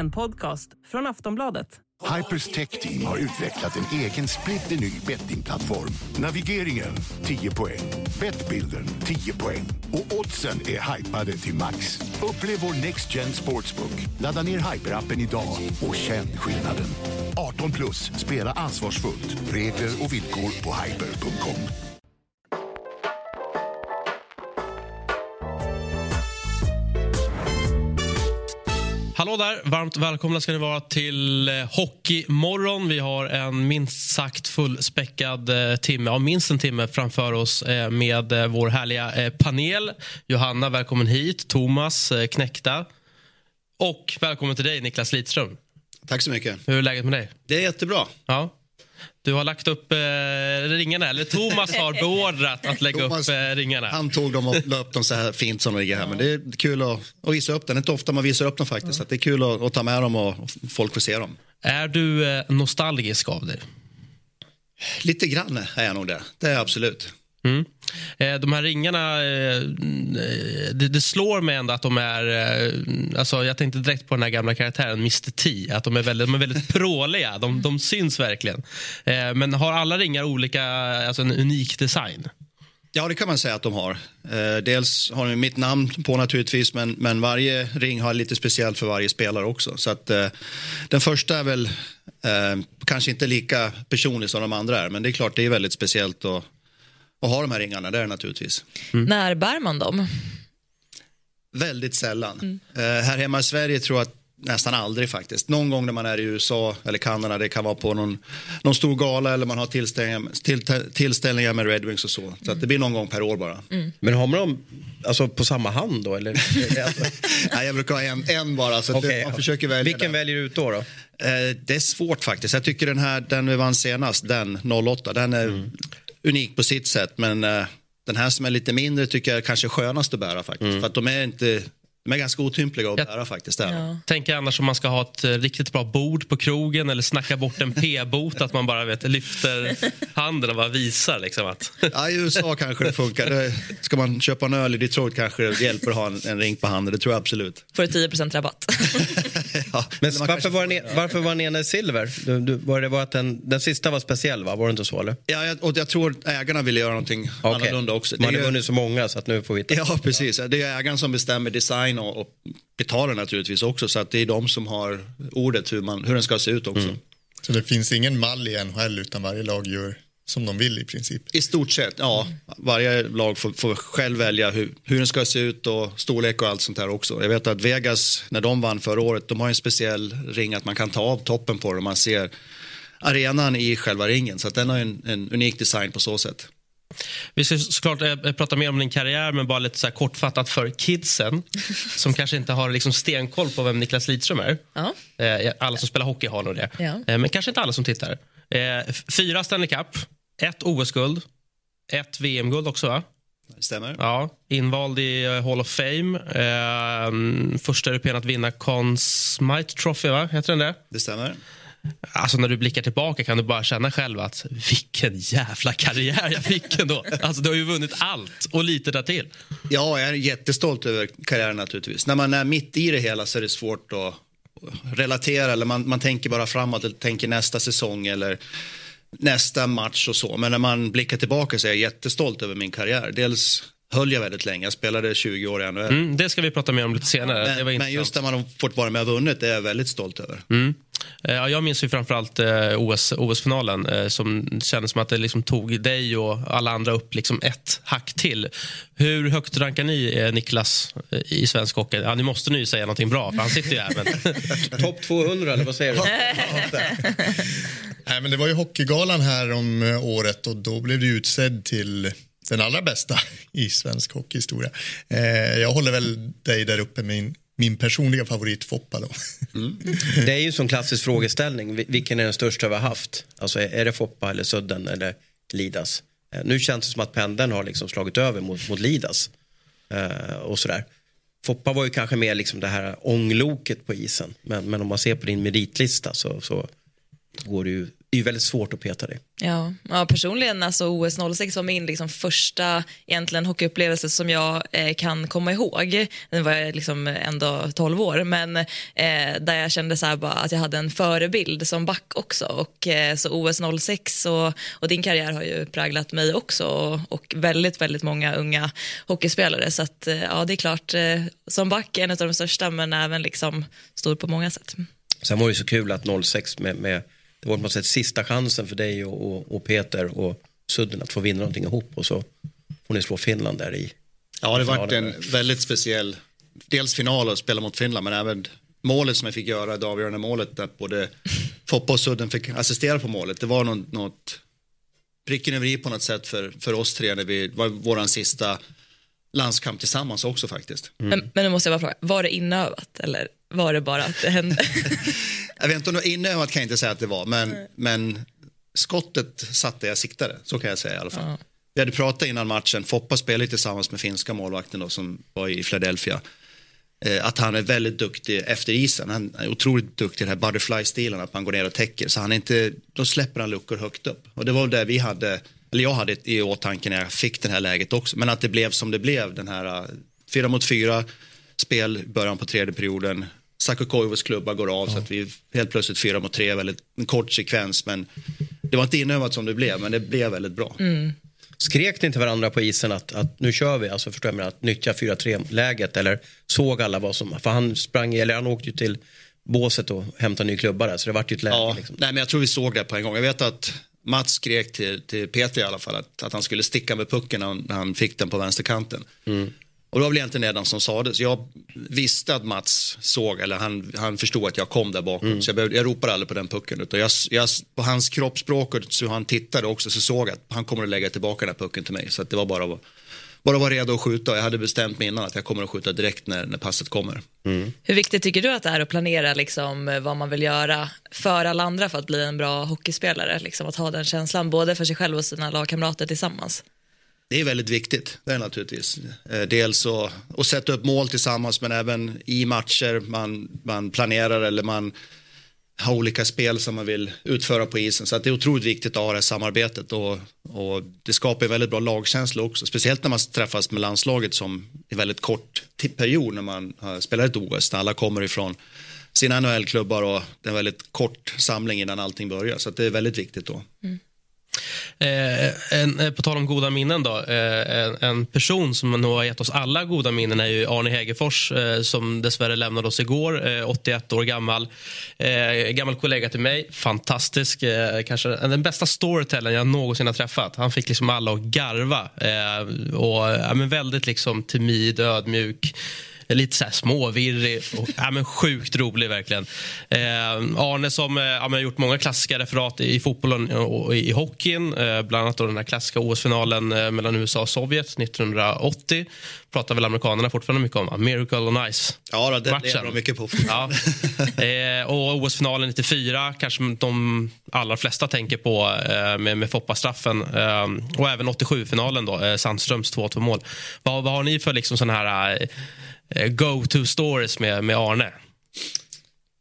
En podcast från Aftonbladet. Hypers Tech Team har utvecklat en egen splitterny bettingplattform. Navigeringen 10 poäng, Bettbilden 10 poäng och oddsen är hypade till max. Upplev vår Next Gen Sportsbook. Ladda ner Hyper-appen idag och känn skillnaden. 18 plus, spela ansvarsfullt. Regler och villkor på hyper.com. där! Varmt välkomna ska ni vara till eh, Hockeymorgon. Vi har en minst sagt fullspäckad eh, timme, ja, minst en timme framför oss eh, med vår härliga panel. Johanna, välkommen hit. Thomas, knäckta. Och välkommen till dig, Niklas Lidström. Tack så mycket. Hur är läget med dig? Det är jättebra. Ja. Du har lagt upp eh, ringarna, eller Thomas har beordrat att lägga Thomas, upp eh, ringarna. Han tog dem och la upp dem så här fint som de ligger här. Men det är kul att, att visa upp dem. Det är inte ofta man visar upp dem faktiskt. Så det är kul att, att ta med dem och folk får se dem. Är du eh, nostalgisk av dig? Lite grann är jag nog det. Det är jag absolut. Mm. Eh, de här ringarna, eh, det, det, slår mig ändå att de är... Eh, alltså jag tänkte direkt på den här gamla karaktären Mr T. Att de är väldigt, de är väldigt pråliga. De, de syns verkligen. Eh, men har alla ringar olika, alltså en unik design? Ja, det kan man säga att de har. Eh, dels har de mitt namn på naturligtvis, men, men varje ring har lite speciellt för varje spelare också. Så att, eh, den första är väl eh, kanske inte lika personlig som de andra är, men det är klart det är väldigt speciellt att, att ha de här ringarna, det är det naturligtvis. Mm. När bär man dem? Väldigt sällan. Mm. Eh, här hemma i Sverige tror jag att nästan aldrig faktiskt. Någon gång när man är i USA eller Kanada, det kan vara på någon, någon stor gala eller man har tillställningar, till, tillställningar med Red Wings och så. Så det blir någon gång per år bara. Mm. Men har man dem alltså, på samma hand då? Eller? Nej, jag brukar ha en, en bara. Så okay. man försöker välja Vilken den. väljer du ut då? då? Eh, det är svårt faktiskt. Jag tycker den här, den vi vann senast, den 08, den är mm. Unik på sitt sätt. Men eh, den här som är lite mindre tycker jag är kanske skönast att bära faktiskt. Mm. För att de är inte de är ganska otympliga att bära jag faktiskt. Ja. Tänker annars om man ska ha ett eh, riktigt bra bord på krogen eller snacka bort en p-bot att man bara vet, lyfter handen och bara visar. Liksom att... ja, I USA kanske det funkar. Ska man köpa en öl i Detroit kanske det hjälper att ha en, en ring på handen. Det tror jag absolut. Får du 10 rabatt. ja, men varför, var den, varför var den ena silver? Du, du, var det var att den, den sista var speciell, va? var det inte så? Eller? Ja, jag, och jag tror ägarna ville göra någonting okay. annorlunda också. Man har vunnit så många så att nu får vi ta. Ja, precis. Det är ägaren som bestämmer design design och, och betalar naturligtvis också. Så att det är de som har ordet hur, man, hur den ska se ut också. Mm. Så det finns ingen mall i NHL utan varje lag gör som de vill i princip? I stort sett, ja. Varje lag får, får själv välja hur, hur den ska se ut och storlek och allt sånt där också. Jag vet att Vegas, när de vann förra året, de har en speciell ring att man kan ta av toppen på den. Man ser arenan i själva ringen. Så att den har en, en unik design på så sätt. Vi ska såklart äh, prata mer om din karriär, men bara lite så kortfattat för kidsen som kanske inte har liksom stenkoll på vem Niklas Lidström är. Ja. Äh, alla som spelar hockey har nog det, ja. äh, men kanske inte alla som tittar. fyra Stanley Cup, ett OS-guld, ett VM-guld också, va? Det stämmer. Ja, invald i Hall of Fame. första europeen att vinna Conn Smythe Trophy, va? Heter den det? Det stämmer. Alltså när du blickar tillbaka kan du bara känna själv att vilken jävla karriär jag fick ändå. Alltså du har ju vunnit allt och lite därtill. Ja, jag är jättestolt över karriären naturligtvis. När man är mitt i det hela så är det svårt att relatera eller man, man tänker bara framåt eller tänker nästa säsong eller nästa match och så. Men när man blickar tillbaka så är jag jättestolt över min karriär. Dels höll jag väldigt länge. Jag spelade 20 år i NHL. Mm, det ska vi prata mer om lite senare. Men, men just att man har fått vara med och vunnit det är jag väldigt stolt över. Mm. Eh, ja, jag minns ju framförallt eh, OS, OS-finalen eh, som kändes som att det liksom tog dig och alla andra upp liksom ett hack till. Hur högt rankar ni Niklas i svensk hockey? Ja, ni måste nu säga någonting bra, för han sitter ju här. Men... Topp 200, eller vad säger du? Nej, men det var ju Hockeygalan här om året och då blev du utsedd till den allra bästa i svensk hockeyhistoria. Jag håller väl dig där uppe med min, personliga favorit Foppa. Då. Mm. Det är ju som klassisk frågeställning. Vilken är den största vi har haft? Alltså, är det Foppa eller Sudden eller Lidas? Eh, nu känns det som att pendeln har liksom slagit över mot, mot Lidas. Uh, och sådär. Foppa var ju kanske mer liksom det här ångloket på isen. Men, men om man ser på din meritlista så, så går det ju, det är ju väldigt svårt att peta dig. Ja, ja personligen alltså OS 06 var min liksom första egentligen hockeyupplevelse som jag eh, kan komma ihåg. Den var jag liksom ändå 12 år, men eh, där jag kände så bara att jag hade en förebild som back också. Och, eh, så OS 06 och, och din karriär har ju präglat mig också och, och väldigt, väldigt många unga hockeyspelare. Så att, eh, ja, det är klart, eh, som back är en av de största, men även liksom stor på många sätt. Sen var det ju så kul att 06 med, med det var på något sätt sista chansen för dig och, och, och Peter och Sudden att få vinna någonting ihop och så får ni slå Finland där i. Ja, det finalen. en väldigt speciell, dels final och spela mot Finland, men även målet som jag fick göra, det avgörande målet, där både Foppa och Sudden fick assistera på målet. Det var något, något pricken över i på något sätt för, för oss tre när vi var vår sista landskamp tillsammans också faktiskt. Men, men nu måste jag bara fråga, var det inövat eller var det bara att det hände? Jag vet inte om det var inövat kan jag inte säga att det var, men, men skottet satt där jag siktade, så kan jag säga i alla fall. Vi hade pratat innan matchen, Foppa spelade tillsammans med finska målvakten då, som var i Philadelphia. Eh, att han är väldigt duktig efter isen. Han är otroligt duktig i den här butterfly-stilen, att man går ner och täcker. Så han inte, då släpper han luckor högt upp. Och det var det vi hade, eller jag hade i åtanke när jag fick det här läget också. Men att det blev som det blev, den här uh, fyra mot fyra spel i början på tredje perioden. Sakokoivos klubba går av så att vi helt plötsligt fyra mot tre, väldigt en kort sekvens. Men det var inte inövat som det blev, men det blev väldigt bra. Skrek ni till varandra på isen att, att nu kör vi, alltså förstår jag att nyttja 4-3-läget eller såg alla vad som, för han sprang, eller han åkte ju till båset och hämtade ny klubba där så det vart ju ett läge. Ja, Liksom. nej, men jag tror vi såg det på en gång. Jag vet att Mats skrek till, till Peter i alla fall att, att han skulle sticka med pucken när han, när han fick den på vänsterkanten. Och det var väl egentligen redan som sades. Jag visste att Mats såg, eller han, han förstod att jag kom där bakom. Så jag, behövde, jag ropade aldrig på den pucken. Utan jag, jag, på hans kroppsspråk och så han tittade också så såg jag att han kommer att lägga tillbaka den här pucken till mig. Så att det var bara att bara vara redo att skjuta. Jag hade bestämt mig innan att jag kommer att skjuta direkt när, när passet kommer. Hur viktigt tycker du att det är att planera liksom, vad man vill göra för alla andra för att bli en bra hockeyspelare? Liksom, att ha den känslan både för sig själv och sina lagkamrater tillsammans. Det är väldigt viktigt, det är naturligtvis. Eh, Dels att, att sätta upp mål tillsammans men även i matcher man, man planerar eller man ha olika spel som man vill utföra på isen. Så att det är otroligt viktigt att ha det här samarbetet och, och det skapar en väldigt bra lagkänsla också. Speciellt när man träffas med landslaget som i väldigt kort period när man eh, spelar ett OS. När alla kommer ifrån sina NHL-klubbar och det är en väldigt kort samling innan allting börjar. Så att det är väldigt viktigt då. Mm. Eh, en, eh, på tal om goda minnen då. Eh, en, en person som nog har gett oss alla goda minnen är ju Arne Hegerfors eh, som dessvärre lämnade oss igår, eh, 81 år gammal. Eh, gammal kollega till mig, fantastisk. Eh, kanske den bästa storytellern jag någonsin har träffat. Han fick liksom alla att garva. Eh, och, ja, men väldigt liksom timid, ödmjuk lite så här småvirrig och ja, men sjukt rolig verkligen. Eh, Arne som eh, ja, gjort många klassiska referat i fotbollen och i, i hockeyn. Eh, bland annat då den här klassiska OS-finalen eh, mellan USA och Sovjet 1980. Pratar väl amerikanerna fortfarande mycket om. Miracle on Ice. Ja, då, det Matchen. lever de mycket på. Ja. Eh, och OS-finalen 94 kanske de allra flesta tänker på eh, med, med Foppa-straffen. Eh, och även 87-finalen då, Sandströms 2-2 mål. Vad, vad har ni för liksom såna här go-to stories med, med Arne?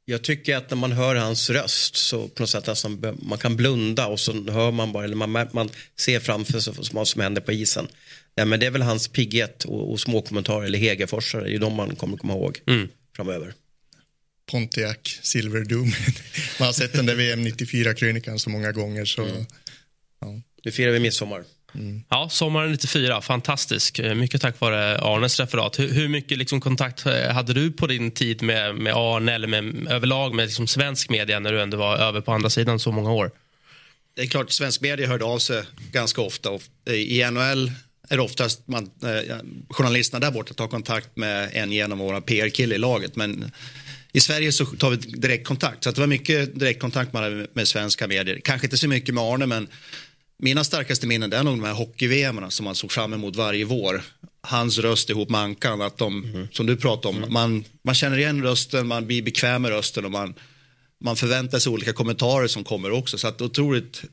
Jag tycker att när man hör hans röst så på något sätt nästan man kan blunda och så hör man bara, eller man, man ser framför sig vad som händer på isen. Ja, men det är väl hans pigghet och, och små kommentarer, eller Hegerforsare, det är ju de man kommer komma ihåg framöver. Pontiac Silver Doom. Man har sett den där VM 94-krönikan så många gånger så Nu firar vi midsommar. Ja, sommaren 94, fantastisk. Eh, mycket tack vare Arnes referat. Hur, hur mycket liksom kontakt eh, hade du på din tid med, med Arne eller med, överlag med liksom svensk media när du ändå var över på andra sidan så många år? Det är klart, svensk media hörde av sig ganska ofta. Eh, I NHL är det oftast man, eh, journalisterna där borta tar kontakt med en genom våra PR-kille i laget. Men i Sverige så tar vi direktkontakt. Så att det var mycket direktkontakt med, med svenska medier. Kanske inte så mycket med Arne, men mina starkaste minnen det är nog de här hockey som man såg fram emot varje vår. Hans röst ihop med Ankan, att de, som du pratade om, man, man känner igen rösten, man blir bekväm med rösten och man, man förväntar sig olika kommentarer som kommer också. Så att otroligt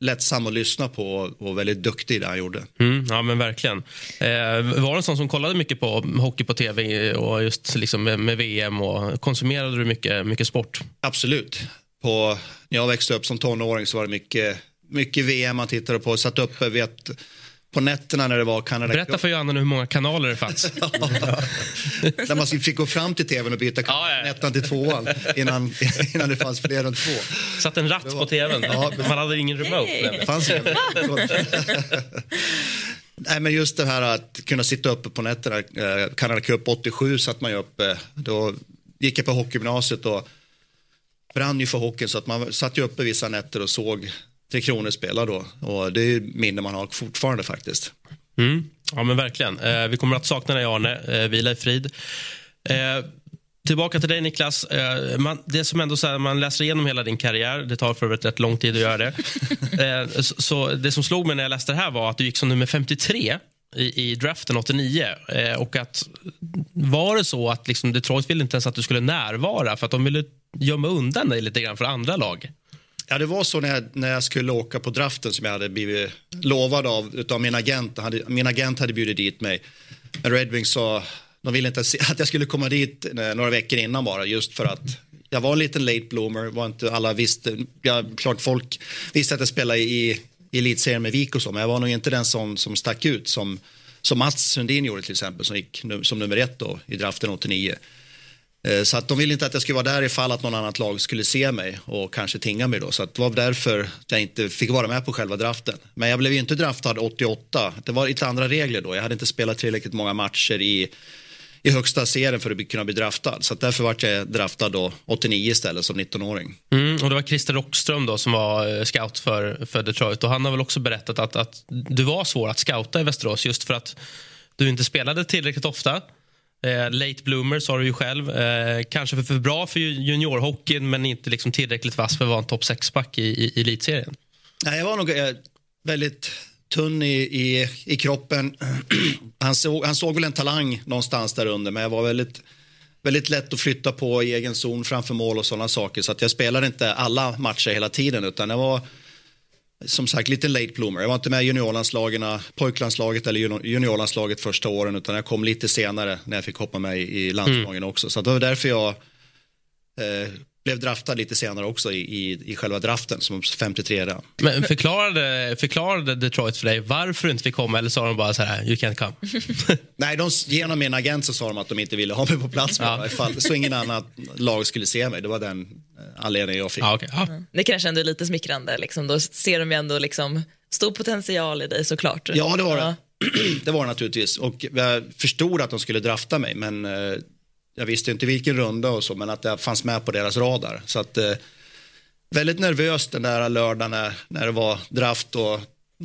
lättsam att lyssna på och väldigt duktig i det han gjorde. Mm, ja, men verkligen. Eh, var det en sån som kollade mycket på hockey på tv och just liksom med, med VM och konsumerade du mycket, mycket sport? Absolut. på, när jag växte upp som tonåring så var det mycket, mycket VM man tittade på. Satt uppe vet, på nätterna när det var Kanada Berätta för Johanna hur många kanaler det fanns. När man fick gå fram till tvn och byta Ja, ja. ettan till tvåan innan, innan det fanns fler än två. Satt en ratt på tvn. Ja, Man hade ingen remote. Nej. nämligen. Det fanns inga. Nej, men just det här att kunna sitta uppe på nätterna. Eh, Canada Cup 87 satt man ju uppe. Då gick jag på hockeygymnasiet och brann ju för hockeyn så att man satt ju uppe vissa nätter och såg Tre Kronor spela då. Och det är minne man har fortfarande faktiskt. Mm. Ja, men verkligen. Eh, vi kommer att sakna dig, Arne. Eh, vila i frid. Eh, tillbaka till dig, Niklas. Eh, man, det som ändå så här, man läser igenom hela din karriär, det tar för övrigt rätt lång tid att göra det. Eh, så, så det som slog mig när jag läste det här var att du gick som nummer 53 i, i draften 89. Eh, och att var det så att liksom Detroit ville inte ens att du skulle närvara för att de ville gömma undan dig lite grann för andra lag? Ja, det var så när jag, när jag skulle åka på draften som jag hade blivit lovad av utav min agent. Hade, min agent hade bjudit dit mig. Men Red Wings sa, de ville inte att jag skulle komma dit eh, några veckor innan bara just för att jag var en liten late bloomer, var inte alla visste, ja, klart folk visste att jag spelade i, i elitserien med Vik och så, men jag var nog inte den som, som stack ut som, som Mats Sundin gjorde till exempel, som gick som nummer ett då i draften 89. Eh, så att de ville inte att jag skulle vara där ifall att någon annat lag skulle se mig och kanske tinga mig då. Så att det var därför jag inte fick vara med på själva draften. Men jag blev ju inte draftad 88. Det var lite andra regler då. Jag hade inte spelat tillräckligt många matcher i, i högsta serien för att kunna bli draftad. Så att därför var jag draftad då 89 istället som 19-åring. Mm, och det var Christer Rockström då som var eh, scout för, för Detroit. Och han har väl också berättat att, att du var svår att scouta i Västerås just för att du inte spelade tillräckligt ofta. Eh, late bloomer sa du ju själv. Eh, kanske för, för bra för juniorhockeyn men inte liksom tillräckligt vass för att vara en topp 6-back i, i, i elitserien. Nej, jag var nog eh, väldigt tunn i, i, i kroppen. Han såg, han såg väl en talang någonstans där under, men jag var väldigt, väldigt lätt att flytta på i egen zon framför mål och sådana saker. Så att jag spelade inte alla matcher hela tiden, utan jag var som sagt lite late bloomer. Jag var inte med i juniorlandslagen, pojklandslaget eller junior- juniorlandslaget första åren, utan jag kom lite senare när jag fick hoppa med i, landslagen också. Så det var därför jag eh, blev draftad lite senare också i, i, i själva draften som 53 redan. Men förklarade, förklarade Detroit för dig varför du inte fick komma eller sa de bara så här, you can't come? Nej, de, genom min agent så sa de att de inte ville ha mig på plats Ja. ja. ifall, så ingen annan lag skulle se mig. Det var den eh, anledningen jag fick. ja, okay. ja. Det kanske ändå är lite smickrande. Liksom. Då ser de ju ändå liksom stor potential i dig såklart. Ja, det var Ja. det. det var det naturligtvis. Och jag förstod att de skulle drafta mig, men eh, jag visste inte vilken runda och så, men att jag fanns med på deras radar. Så att, eh, väldigt nervös den där lördagen när, när det var draft och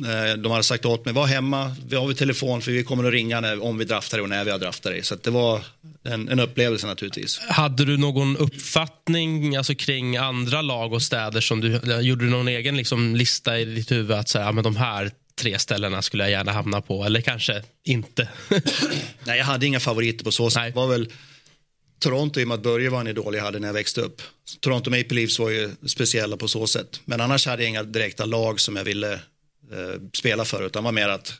eh, de hade sagt åt mig, var hemma, vi har vi telefon för vi kommer att ringa när, om vi draftar dig och när vi har draftat dig. Så det var en, en upplevelse naturligtvis. Hade du någon uppfattning alltså, kring andra lag och städer? som du Gjorde du någon egen liksom, lista i ditt huvud att här, ja, men de här tre ställena skulle jag gärna hamna på? Eller kanske inte? Nej, jag hade inga favoriter på så sätt. Nej. Det var väl Toronto i och med att Börje var en idol jag hade när jag växte upp. Toronto Maple Leafs var ju speciella på så sätt. Men annars hade jag inga direkta lag som jag ville eh, spela för. Utan var mer att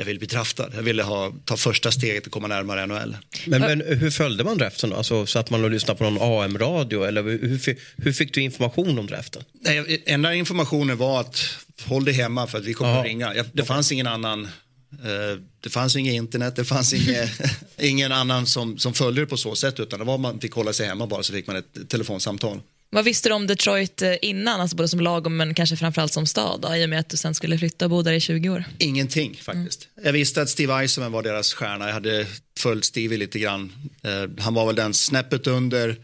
jag ville bli draftad. Jag ville ha, ta första steget och komma närmare NHL. Men, men hur följde man draften då? Alltså, satt man och lyssnade på någon AM-radio? Eller hur, hur fick du information om draften? Nej, enda informationen var att håll dig hemma för att vi kommer att ringa. Jag, det fanns ingen annan. Eh, det fanns inget internet, det fanns inge, ingen annan som, som följde det på så sätt. Utan det var man fick hålla sig hemma bara så fick man ett telefonsamtal. Vad visste du om Detroit eh, innan, alltså både som lag men kanske framförallt som stad då, i och med att du sen skulle flytta och bo där i 20 år? Ingenting faktiskt. Jag visste att Steve Eisenman var deras stjärna. Jag hade följt Stevie lite grann. Eh, han var väl den snäppet under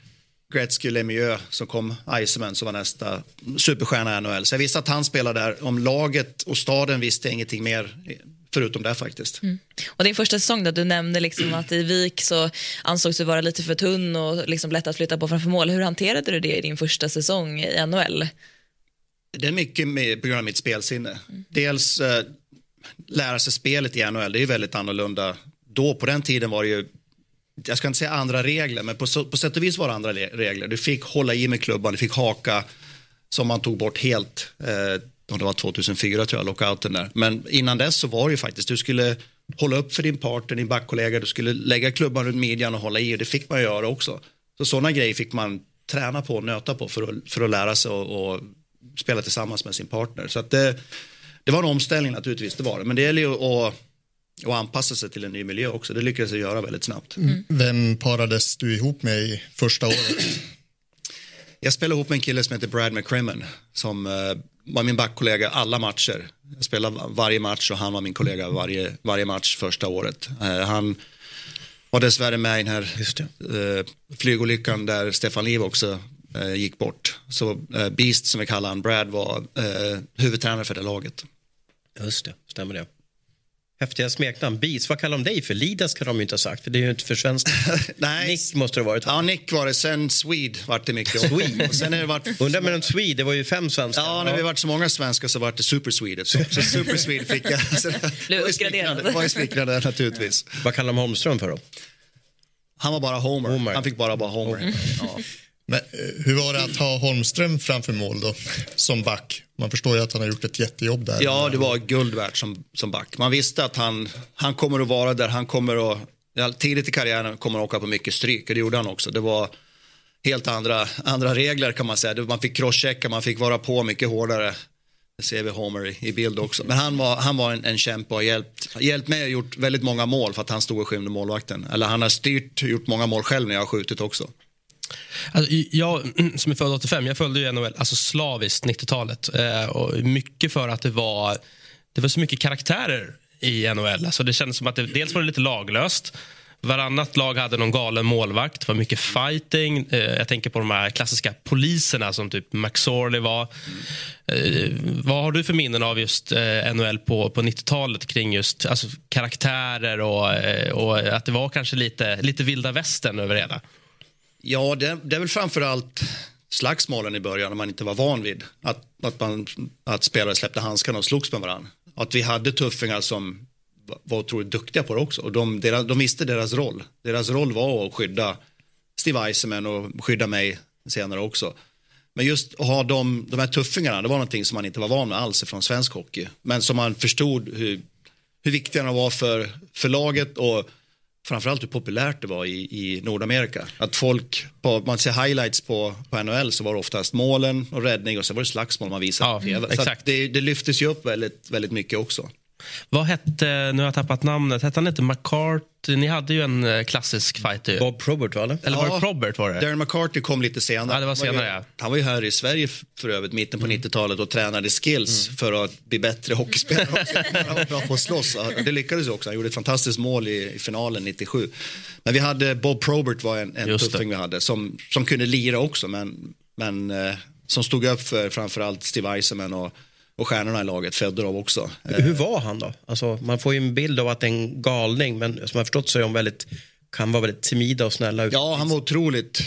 Gretzky Lemieux som kom Eisenman som var nästa superstjärna i NHL. Så jag visste att han spelade där. Om laget och staden visste jag ingenting mer förutom det faktiskt. Och din första säsong då, du nämnde liksom att i Vik så ansågs du vara lite för tunn och liksom lätt att flytta på framför mål. Hur hanterade du det i din första säsong i NHL? Det är mycket med, på grund av mitt spelsinne. Dels eh, lära sig spelet i NHL, det är ju väldigt annorlunda. Då, på den tiden var det ju, jag ska inte säga andra regler, men på, på sätt och vis var det andra le- regler. Du fick hålla i med klubban, du fick haka som man tog bort helt. Eh, det var 2004 tror jag, lockouten där. Men innan dess så var det ju faktiskt, du skulle hålla upp för din partner, din backkollega, du skulle lägga klubban runt midjan och hålla i och det fick man göra också. Så sådana grejer fick man träna på och nöta på för att, för att lära sig och, och spela tillsammans med sin partner. Så att det, det var en omställning naturligtvis, det var det. Men det gäller ju att, att anpassa sig till en ny miljö också. Det lyckades jag göra väldigt snabbt. Mm. Vem parades du ihop med i första året? Jag spelade ihop med en kille som heter Brad McCrimmon som uh, var min backkollega alla matcher. Jag spelade varje match och han var min kollega varje, varje match första året. Uh, han var dessvärre med i den här uh, flygolyckan där Stefan Liv också gick bort. Så Beast som vi kallar han, Brad var huvudtränare för det laget. Just det, stämmer det. Häftiga smeknamn. Beats, vad kallar de dig för? Lidas kan de ju inte ha sagt, för det är ju inte för svenskt. Nej. Nick måste det ha varit. Ja, Nick var det. Sen Swede vart det mycket. Swede? Och sen har det varit... Undrar med de Swede, det var ju fem svenskar. Ja, när vi varit så många svenskar så vart det Super Swede. Så, så Super Swede fick jag. Blev uppgraderad. var ju smickrande naturligtvis. Vad kallar de Holmström för då? Han var bara Homer. Homer. Han fick bara vara Homer. Ja. Men, eh, hur var det att ha Holmström framför mål då, som back? Man förstår ju att han har gjort ett jättejobb där. ja, det var guld värt som, som back. Man visste att han, han kommer att vara där. Han kommer att, tidigt i karriären kommer att åka på mycket stryk och det gjorde han också. Det var helt andra, andra regler kan man säga. Man fick crosschecka, man fick vara på mycket hårdare. Det ser vi Homer i, i bild också. Men han var, han var en, en kämpe och har hjälpt, hjälpt mig och gjort väldigt många mål för att han stod och skymde målvakten. Eller han har styrt gjort många mål själv när jag har skjutit också. Alltså, jag som är född 85, jag följde ju NHL alltså slaviskt 90-talet. Eh, och mycket för att det var, det var så mycket karaktärer i NHL. Alltså, det kändes som att det, dels var det lite laglöst. Varannat lag hade någon galen målvakt. Det var mycket fighting. Eh, jag tänker på de här klassiska poliserna som typ McSorley var. Eh, vad har du för minnen av just eh, NHL på, på 90-talet kring just alltså, karaktärer och, eh, och att det var kanske lite, lite vilda västern över det hela? Ja, det, det är väl framförallt slagsmålen i början när man inte var van vid att, att, man, att spelare släppte handskarna och slogs med varandra. Att vi hade tuffingar som var- var otroligt duktiga på det också. Och de, deras, de visste deras roll. Deras roll var att skydda Steve Eisenman och skydda mig senare också. Men just att ha de, de här tuffingarna, det var någonting som man inte var van med alls från svensk hockey. Men som man förstod hur, hur viktiga de var för, för laget och framförallt hur populärt det var i, i Nordamerika. Att folk, på, man ser highlights på, på NHL så var det oftast målen och räddning och så var det slagsmål man visade Ja, på tv. Så att det, det lyftes ju upp väldigt, väldigt mycket också. Vad hette, nu har jag tappat namnet, hette han inte McCarthy? Ni hade ju en eh, klassisk fight ju. Bob Probert, va? Eller? Eller var Ja. det Probert var det? Darren McCarthy kom lite senare. Ja, det var Han ju- senare, ja. Han var ju här i Sverige för övrigt, mitten på 90-talet och tränade skills för att bli bättre hockeyspelare också. Han var bra på att slåss. Det lyckades ju också. Han gjorde ett fantastiskt mål i, i finalen 97. Men vi hade, Bob Probert var en, en tuffing vi hade som, som kunde lira också men, men eh, som stod upp för framförallt Steve Eisenman och, och stjärnorna i laget, Fedorov också. Eh, Hur var han då? Alltså, man får ju en bild av att det är en galning, men som jag förstått så är de väldigt, kan vara väldigt timida och snälla. Ja, han var otroligt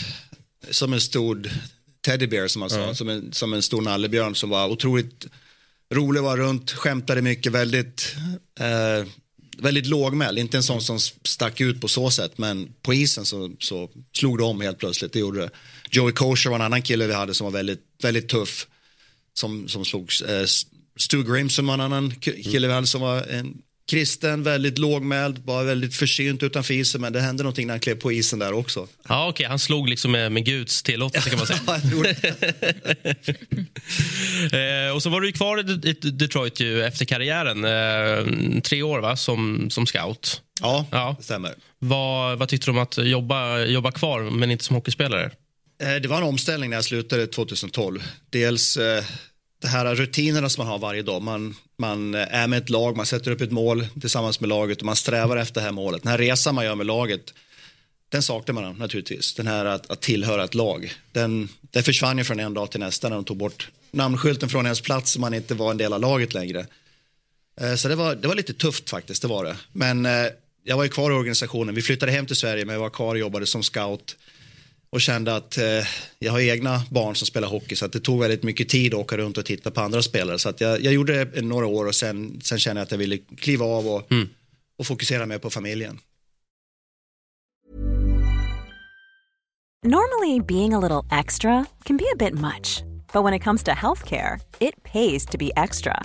som en stor teddybear som man sa, som, en, som en stor nallebjörn som var otroligt rolig, var runt, skämtade mycket, väldigt, eh, väldigt lågmäld. Inte en sån som stack ut på så sätt, men på isen så, så slog det om helt plötsligt. Det gjorde det. Joey Kosher var en annan kille vi hade som var väldigt, väldigt tuff, som, som slog eh, Stu Grimson var en annan k- kille hade som var en kristen, väldigt lågmäld, var väldigt försynt utanför isen, men det hände någonting när han klev på isen där också. Ja, okej, han slog liksom med, med Guds tillåtelse kan man säga. Eh, och så var du kvar i Detroit ju efter karriären. Eh, tre år va, som, som scout. Ja, Ja. det stämmer. Vad, vad tyckte du om att jobba, jobba kvar, men inte som hockeyspelare? Eh, Det var en omställning när jag slutade 2012. Dels eh, det här rutinerna som man har varje dag. Man, man är med ett lag, man sätter upp ett mål tillsammans med laget och man strävar efter det här målet. Den här resan man gör med laget, den saknar man naturligtvis. Den här att, att tillhöra ett lag. Den, den försvann ju från en dag till nästa när de tog bort namnskylten från ens plats och man inte var en del av laget längre. Eh, så det var, det var lite tufft faktiskt, det var det. Men eh, jag var ju kvar i organisationen. Vi flyttade hem till Sverige men jag var kvar och jobbade som scout och kände att eh, jag har egna barn som spelar hockey så att det tog väldigt mycket tid att åka runt och titta på andra spelare. Så att jag, jag gjorde det några år och sen, sen kände jag att jag ville kliva av och, och fokusera mer på familjen. Normally, being a little extra can be a bit much, but when it comes to healthcare, it pays to be extra.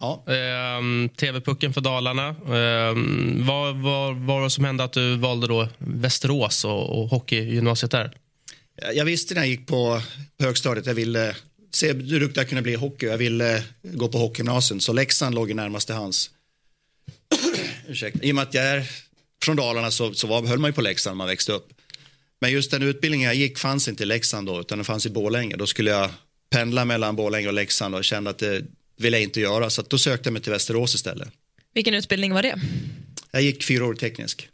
Ja. Ehm, TV-pucken för Dalarna. Ehm, vad, vad, vad var det som hände att du valde då Västerås och, och hockeygymnasiet där? Jag visste när jag gick på högstadiet jag ville se hur duktig jag kunde bli i hockey. Jag ville gå på hockeygymnasium, så Leksand låg i närmaste hands. Ursäkta. I och med att jag är från Dalarna så, så var, höll man ju på Leksand när man växte upp. Men just den utbildningen jag gick fanns inte i Leksand då, utan den fanns i Borlänge. Då skulle jag pendla mellan Borlänge och Leksand och kände att det ville jag inte göra. Så då sökte jag mig till Västerås istället. Vilken utbildning var det? Jag gick fyra år teknisk.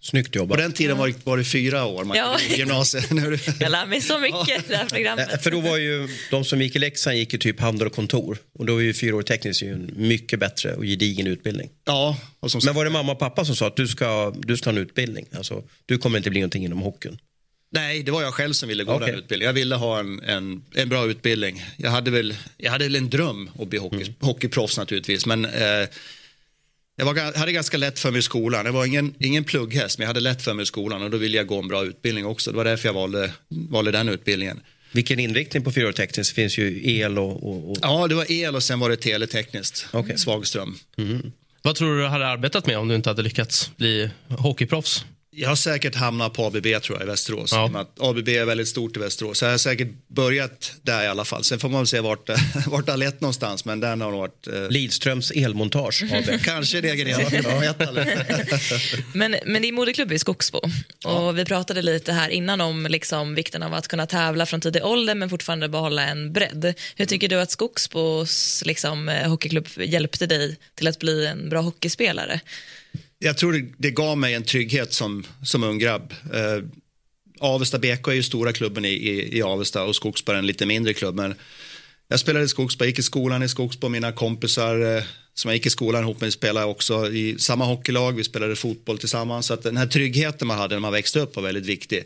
Snyggt På jobbat. den tiden var det, var det fyra år man Ja. i gymnasiet. Jag lär mig så mycket i det här programmet. Eh, För då var ju de som gick i Leksand gick ju typ handel och kontor. Och då är ju fyra år tekniskt ju en mycket bättre och gedigen utbildning. Ja, och som Men var det mamma och pappa som sa att du ska, du ska ha en utbildning? Alltså, du kommer inte bli någonting inom hockeyn. Nej, det var jag själv som ville gå Okej. den utbildningen. Jag ville ha en, en, en bra utbildning. Jag hade väl, jag hade väl en dröm att bli hockey, Mm. hockeyproffs naturligtvis. Men eh, jag var, hade ganska lätt för mig i skolan. Jag var ingen, ingen plugghäst, men jag hade lätt för mig i skolan. Och då ville jag gå en bra utbildning också. Det var därför jag valde, valde den utbildningen. Vilken inriktning på fyra år tekniskt? Det finns ju el och... och, och... Ja, det var el och sen var det teletekniskt. Okej. Svagström. Vad tror du du hade arbetat med om du inte hade lyckats bli hockeyproffs? Jag har säkert hamnat på ABB tror jag i Västerås. Ja. I ABB är väldigt stort i Västerås. Så jag har säkert börjat där i alla fall. Sen får man väl se vart, det- vart det har lett någonstans. Men den har nog varit... Eh, Lidströms elmontage AB. kanske en egen? Men, men din moderklubb är Skogsbo. Och vi pratade lite här innan om liksom vikten av att kunna tävla från tidig ålder men fortfarande behålla en bredd. Hur tycker du att Skogsbos liksom, eh, hockeyklubb hjälpte dig till att bli en bra hockeyspelare? Jag tror det, det gav mig en trygghet som, som ung grabb. Eh, Avesta BK är ju stora klubben i, i, i Avesta och Skogsborg är en lite mindre klubb. Men jag spelade i Skogsborg, gick i skolan i Skogsborg, Mina kompisar eh, som jag gick i skolan ihop med spelade också i samma hockeylag. Vi spelade fotboll tillsammans. Så att den här tryggheten man hade när man växte upp var väldigt viktig.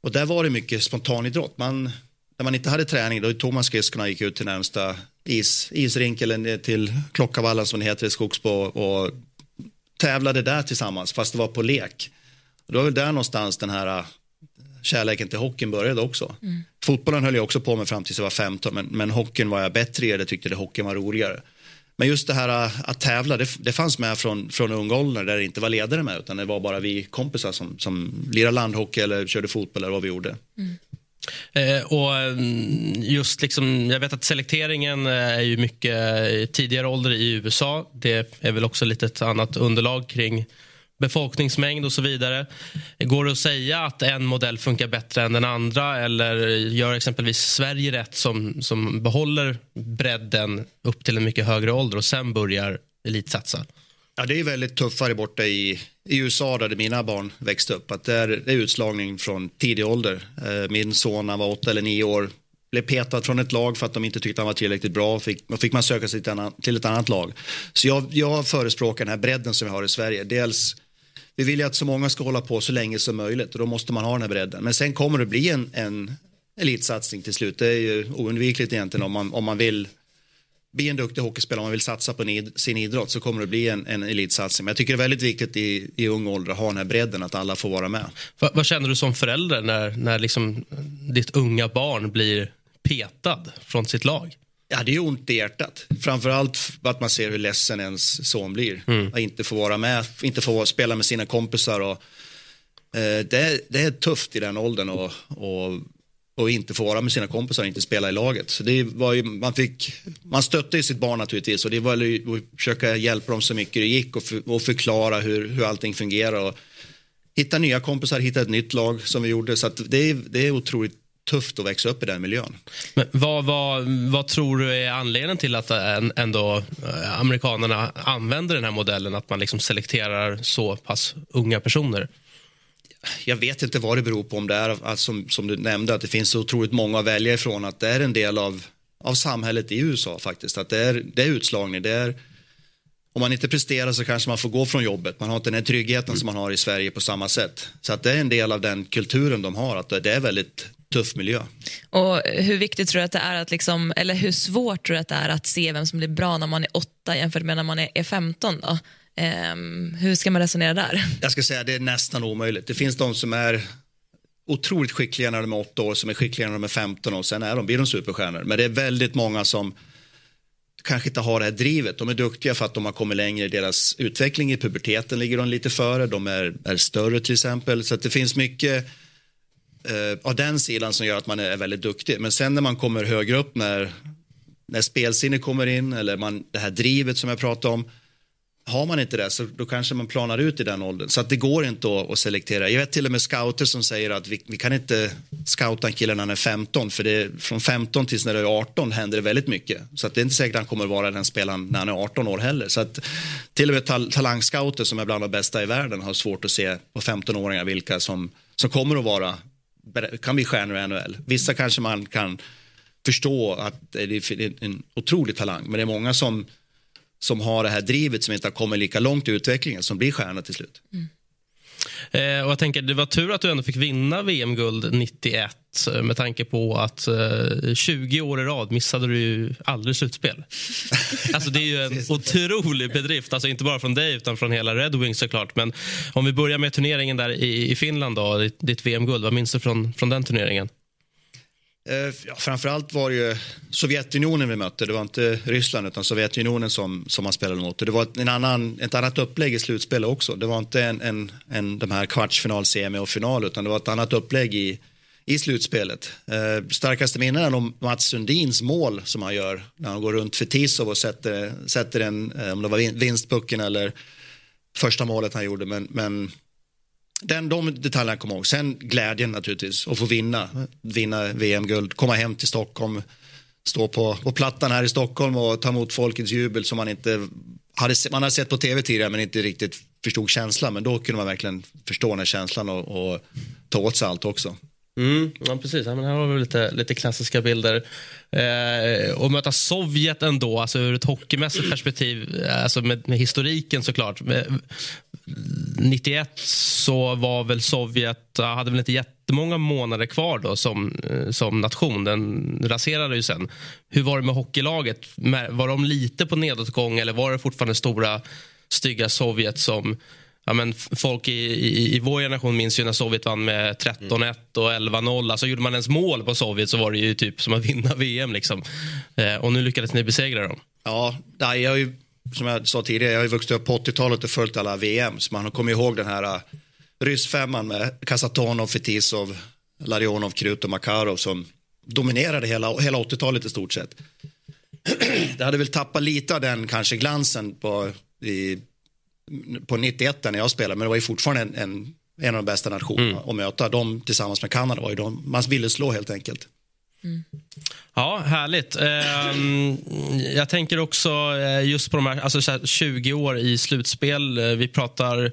Och där var det mycket spontanidrott. Man, när man inte hade träning då tog man skridskorna och gick ut till närmsta is, isrink eller till Klockavallen som det heter i Skogsbo och tävlade där tillsammans fast det var på lek. Och det var väl där någonstans den här äh, kärleken till hockeyn började också. Fotbollen höll jag också på med fram tills jag var 15 men, men hockeyn var jag bättre i, jag tyckte det hockeyn var roligare. Men just det här äh, att tävla, det, det fanns med från, från ung ålder där det inte var ledare med utan det var bara vi kompisar som, som lirade landhockey eller körde fotboll eller vad vi gjorde. Eh, Eh, och mm, just liksom, jag vet att selekteringen eh, är ju mycket tidigare ålder i USA. Det är väl också lite ett annat underlag kring befolkningsmängd och så vidare. Går det att säga att en modell funkar bättre än den andra eller gör exempelvis Sverige rätt som, som behåller bredden upp till en mycket högre ålder och sen börjar elitsatsa? Ja, det är väldigt tuffare borta i, i USA där mina barn växte upp. Att där är, utslagning från tidig ålder. Eh, min son han var åtta eller nio år. Blev petad från ett lag för att de inte tyckte han var tillräckligt bra. Fick, då fick man söka sig till, en annan, till ett annat lag. Så jag, jag förespråkar den här bredden som vi har i Sverige. Dels, vi vill ju att så många ska hålla på så länge som möjligt och då måste man ha den här bredden. Men sen kommer det bli en, en elitsatsning till slut. Det är ju oundvikligt egentligen om man, om man vill bli en duktig hockeyspelare, om man vill satsa på sin idrott så kommer det bli en, en elitsatsning. Men jag tycker det är väldigt viktigt i, i ung ålder att ha den här bredden, att alla får vara med. Va, vad känner du som förälder när, när liksom ditt unga barn blir petad från sitt lag? Ja, det är ont i hjärtat. Framförallt att man ser hur ledsen ens son blir. Att inte få vara med, inte få spela med sina kompisar. Och, eh, det, är, det är tufft i den åldern och, och, och inte få vara med sina kompisar och inte spela i laget. Så det var ju, man, fick, man stötte ju sitt barn naturligtvis och det var ju att försöka hjälpa dem så mycket det gick och, för, och förklara hur, hur allting fungerar. Och hitta nya kompisar, hitta ett nytt lag som vi gjorde. Så att det, är, det är otroligt tufft att växa upp i den miljön. Men vad, vad, vad tror du är anledningen till att ändå eh, amerikanerna använder den här modellen att man liksom selekterar så pass unga personer? Jag vet inte vad det beror på om det är att, alltså, som, som du nämnde att det finns så otroligt många att välja ifrån att det är en del av, av samhället i USA faktiskt. Att det är, det är utslagning, det är om man inte presterar så kanske man får gå från jobbet. Man har inte den här tryggheten som man har i Sverige på samma sätt. Så att det är en del av den kulturen de har, att det är väldigt tuff miljö. Och hur viktigt tror du att det är att liksom, eller hur svårt tror du att det är att se vem som blir bra när man är åtta jämfört med när man är 15 då? Um, hur ska man resonera där? Jag ska säga det är nästan omöjligt. Det finns de som är otroligt skickliga när de är åtta år, som är skickliga när de är 15 och sen är de, blir de superstjärnor. Men det är väldigt många som kanske inte har det här drivet. De är duktiga för att de har kommit längre i deras utveckling. I puberteten ligger de lite före. De är, är större till exempel. Så att det finns mycket eh, av den sidan som gör att man är väldigt duktig. Men sen när man kommer högre upp när, när spelsinne kommer in eller man, det här drivet som jag pratade om har man inte det så då kanske man planar ut i den åldern. Så att det går inte att, att selektera. Jag vet till och med scouter som säger att vi, vi kan inte scouta en kille när han är 15 för det, från 15 tills när det är 18 händer det väldigt mycket. Så att det är inte säkert att han kommer att vara den spelaren när han är 18 år heller. Så att till och med tal talangscouter som är bland de bästa i världen har svårt att se på 15-åringar vilka som, som kommer att vara, kan bli stjärnor i NHL. Vissa kanske man kan förstå att det är en otrolig talang men det är många som som har det här drivet som inte har kommit lika långt i utvecklingen som blir stjärna till slut. Mm. Eh, och jag tänker, det var tur att du ändå fick vinna VM-guld 91 eh, med tanke på att eh, 20 år i rad missade du ju aldrig slutspel. alltså det är ju en otrolig bedrift, alltså inte bara från dig utan från hela Red Wings såklart. Men om vi börjar med turneringen där i, i Finland då, ditt, ditt VM-guld, vad minns du från, från den turneringen? Eh, ja, framförallt var det ju Sovjetunionen vi mötte. Det var inte Ryssland utan Sovjetunionen som, som man spelade mot. det var en annan, ett annat upplägg i slutspelet också. Det var inte en, en, en, de här kvartsfinal, semi och final utan det var ett annat upplägg i, i slutspelet. Eh, starkaste minnen är nog Mats Sundins mål som han gör när han går runt för Tisov och sätter, sätter en, eh, om det var vinstpucken eller första målet han gjorde. Men, men den, de detaljerna kommer jag ihåg. Sen glädjen naturligtvis att få vinna, vinna VM-guld, komma hem till Stockholm, stå på, på plattan här i Stockholm och ta emot folkets jubel som man inte hade, man hade sett på tv tidigare men inte riktigt förstod känslan. Men då kunde man verkligen förstå den här känslan och, och ta åt sig allt också. Mm, ja, precis. Ja, men här har vi lite, lite klassiska bilder. Eh, och möta Sovjet ändå, alltså ur ett hockeymässigt perspektiv, eh, alltså med, med historiken såklart. Eh, 91 så var väl Sovjet, hade väl inte jättemånga månader kvar då som, eh, som nation. Den raserade ju sen. Hur var det med hockeylaget? Var de lite på nedåtgång eller var det fortfarande stora stygga Sovjet som ja, men folk i, i, i vår generation minns ju när Sovjet vann med 13-1 och 11-0. Alltså gjorde man ens mål på Sovjet så var det ju typ som att vinna VM. Liksom. Eh, och nu lyckades ni besegra dem. Ja, jag har ju, som jag sa tidigare, jag har ju vuxit upp på 80-talet och följt alla VM. Så man kommit ihåg den här uh, ryssfemman med Kasatonov, Fetisov, Larionov, Krut och Makarov som dominerade hela, hela 80-talet i stort sett. Det hade väl tappat lite av den kanske glansen på, i på 91 när jag spelade, men det var ju fortfarande en, en, en av de bästa nationerna mm. att möta. De tillsammans med Kanada var ju de, man ville slå helt enkelt. Mm. Ja, härligt. Ehm, jag tänker också eh, just på de här, alltså 20 år i slutspel. Eh, vi pratar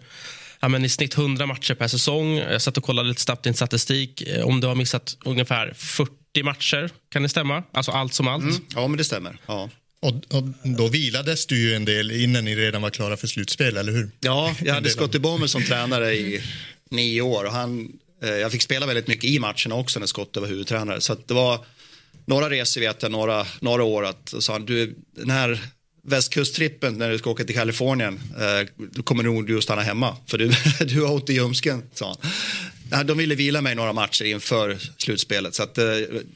ja, men i snitt 100 matcher per säsong. Jag satt och kollade lite snabbt i en statistik. Eh, om du har missat ungefär 40 matcher, kan det stämma? Alltså allt som allt? Mm. Ja, men det stämmer. Ja. Och, och, då vilades du ju en del innan ni redan var klara för slutspel, eller hur? Ja, jag hade Scottie Bommer som tränare i nio år. Och han, Eh, jag fick spela väldigt mycket i matcherna också när Scott var huvudtränare. Så det var några resor vet jag, några, några år att sa han, du, den här västkusttrippen när du ska åka till Kalifornien, eh, då kommer nog du att stanna hemma för du, du har ont i ljumsken, sa han. De ville vila mig några matcher inför slutspelet så att eh,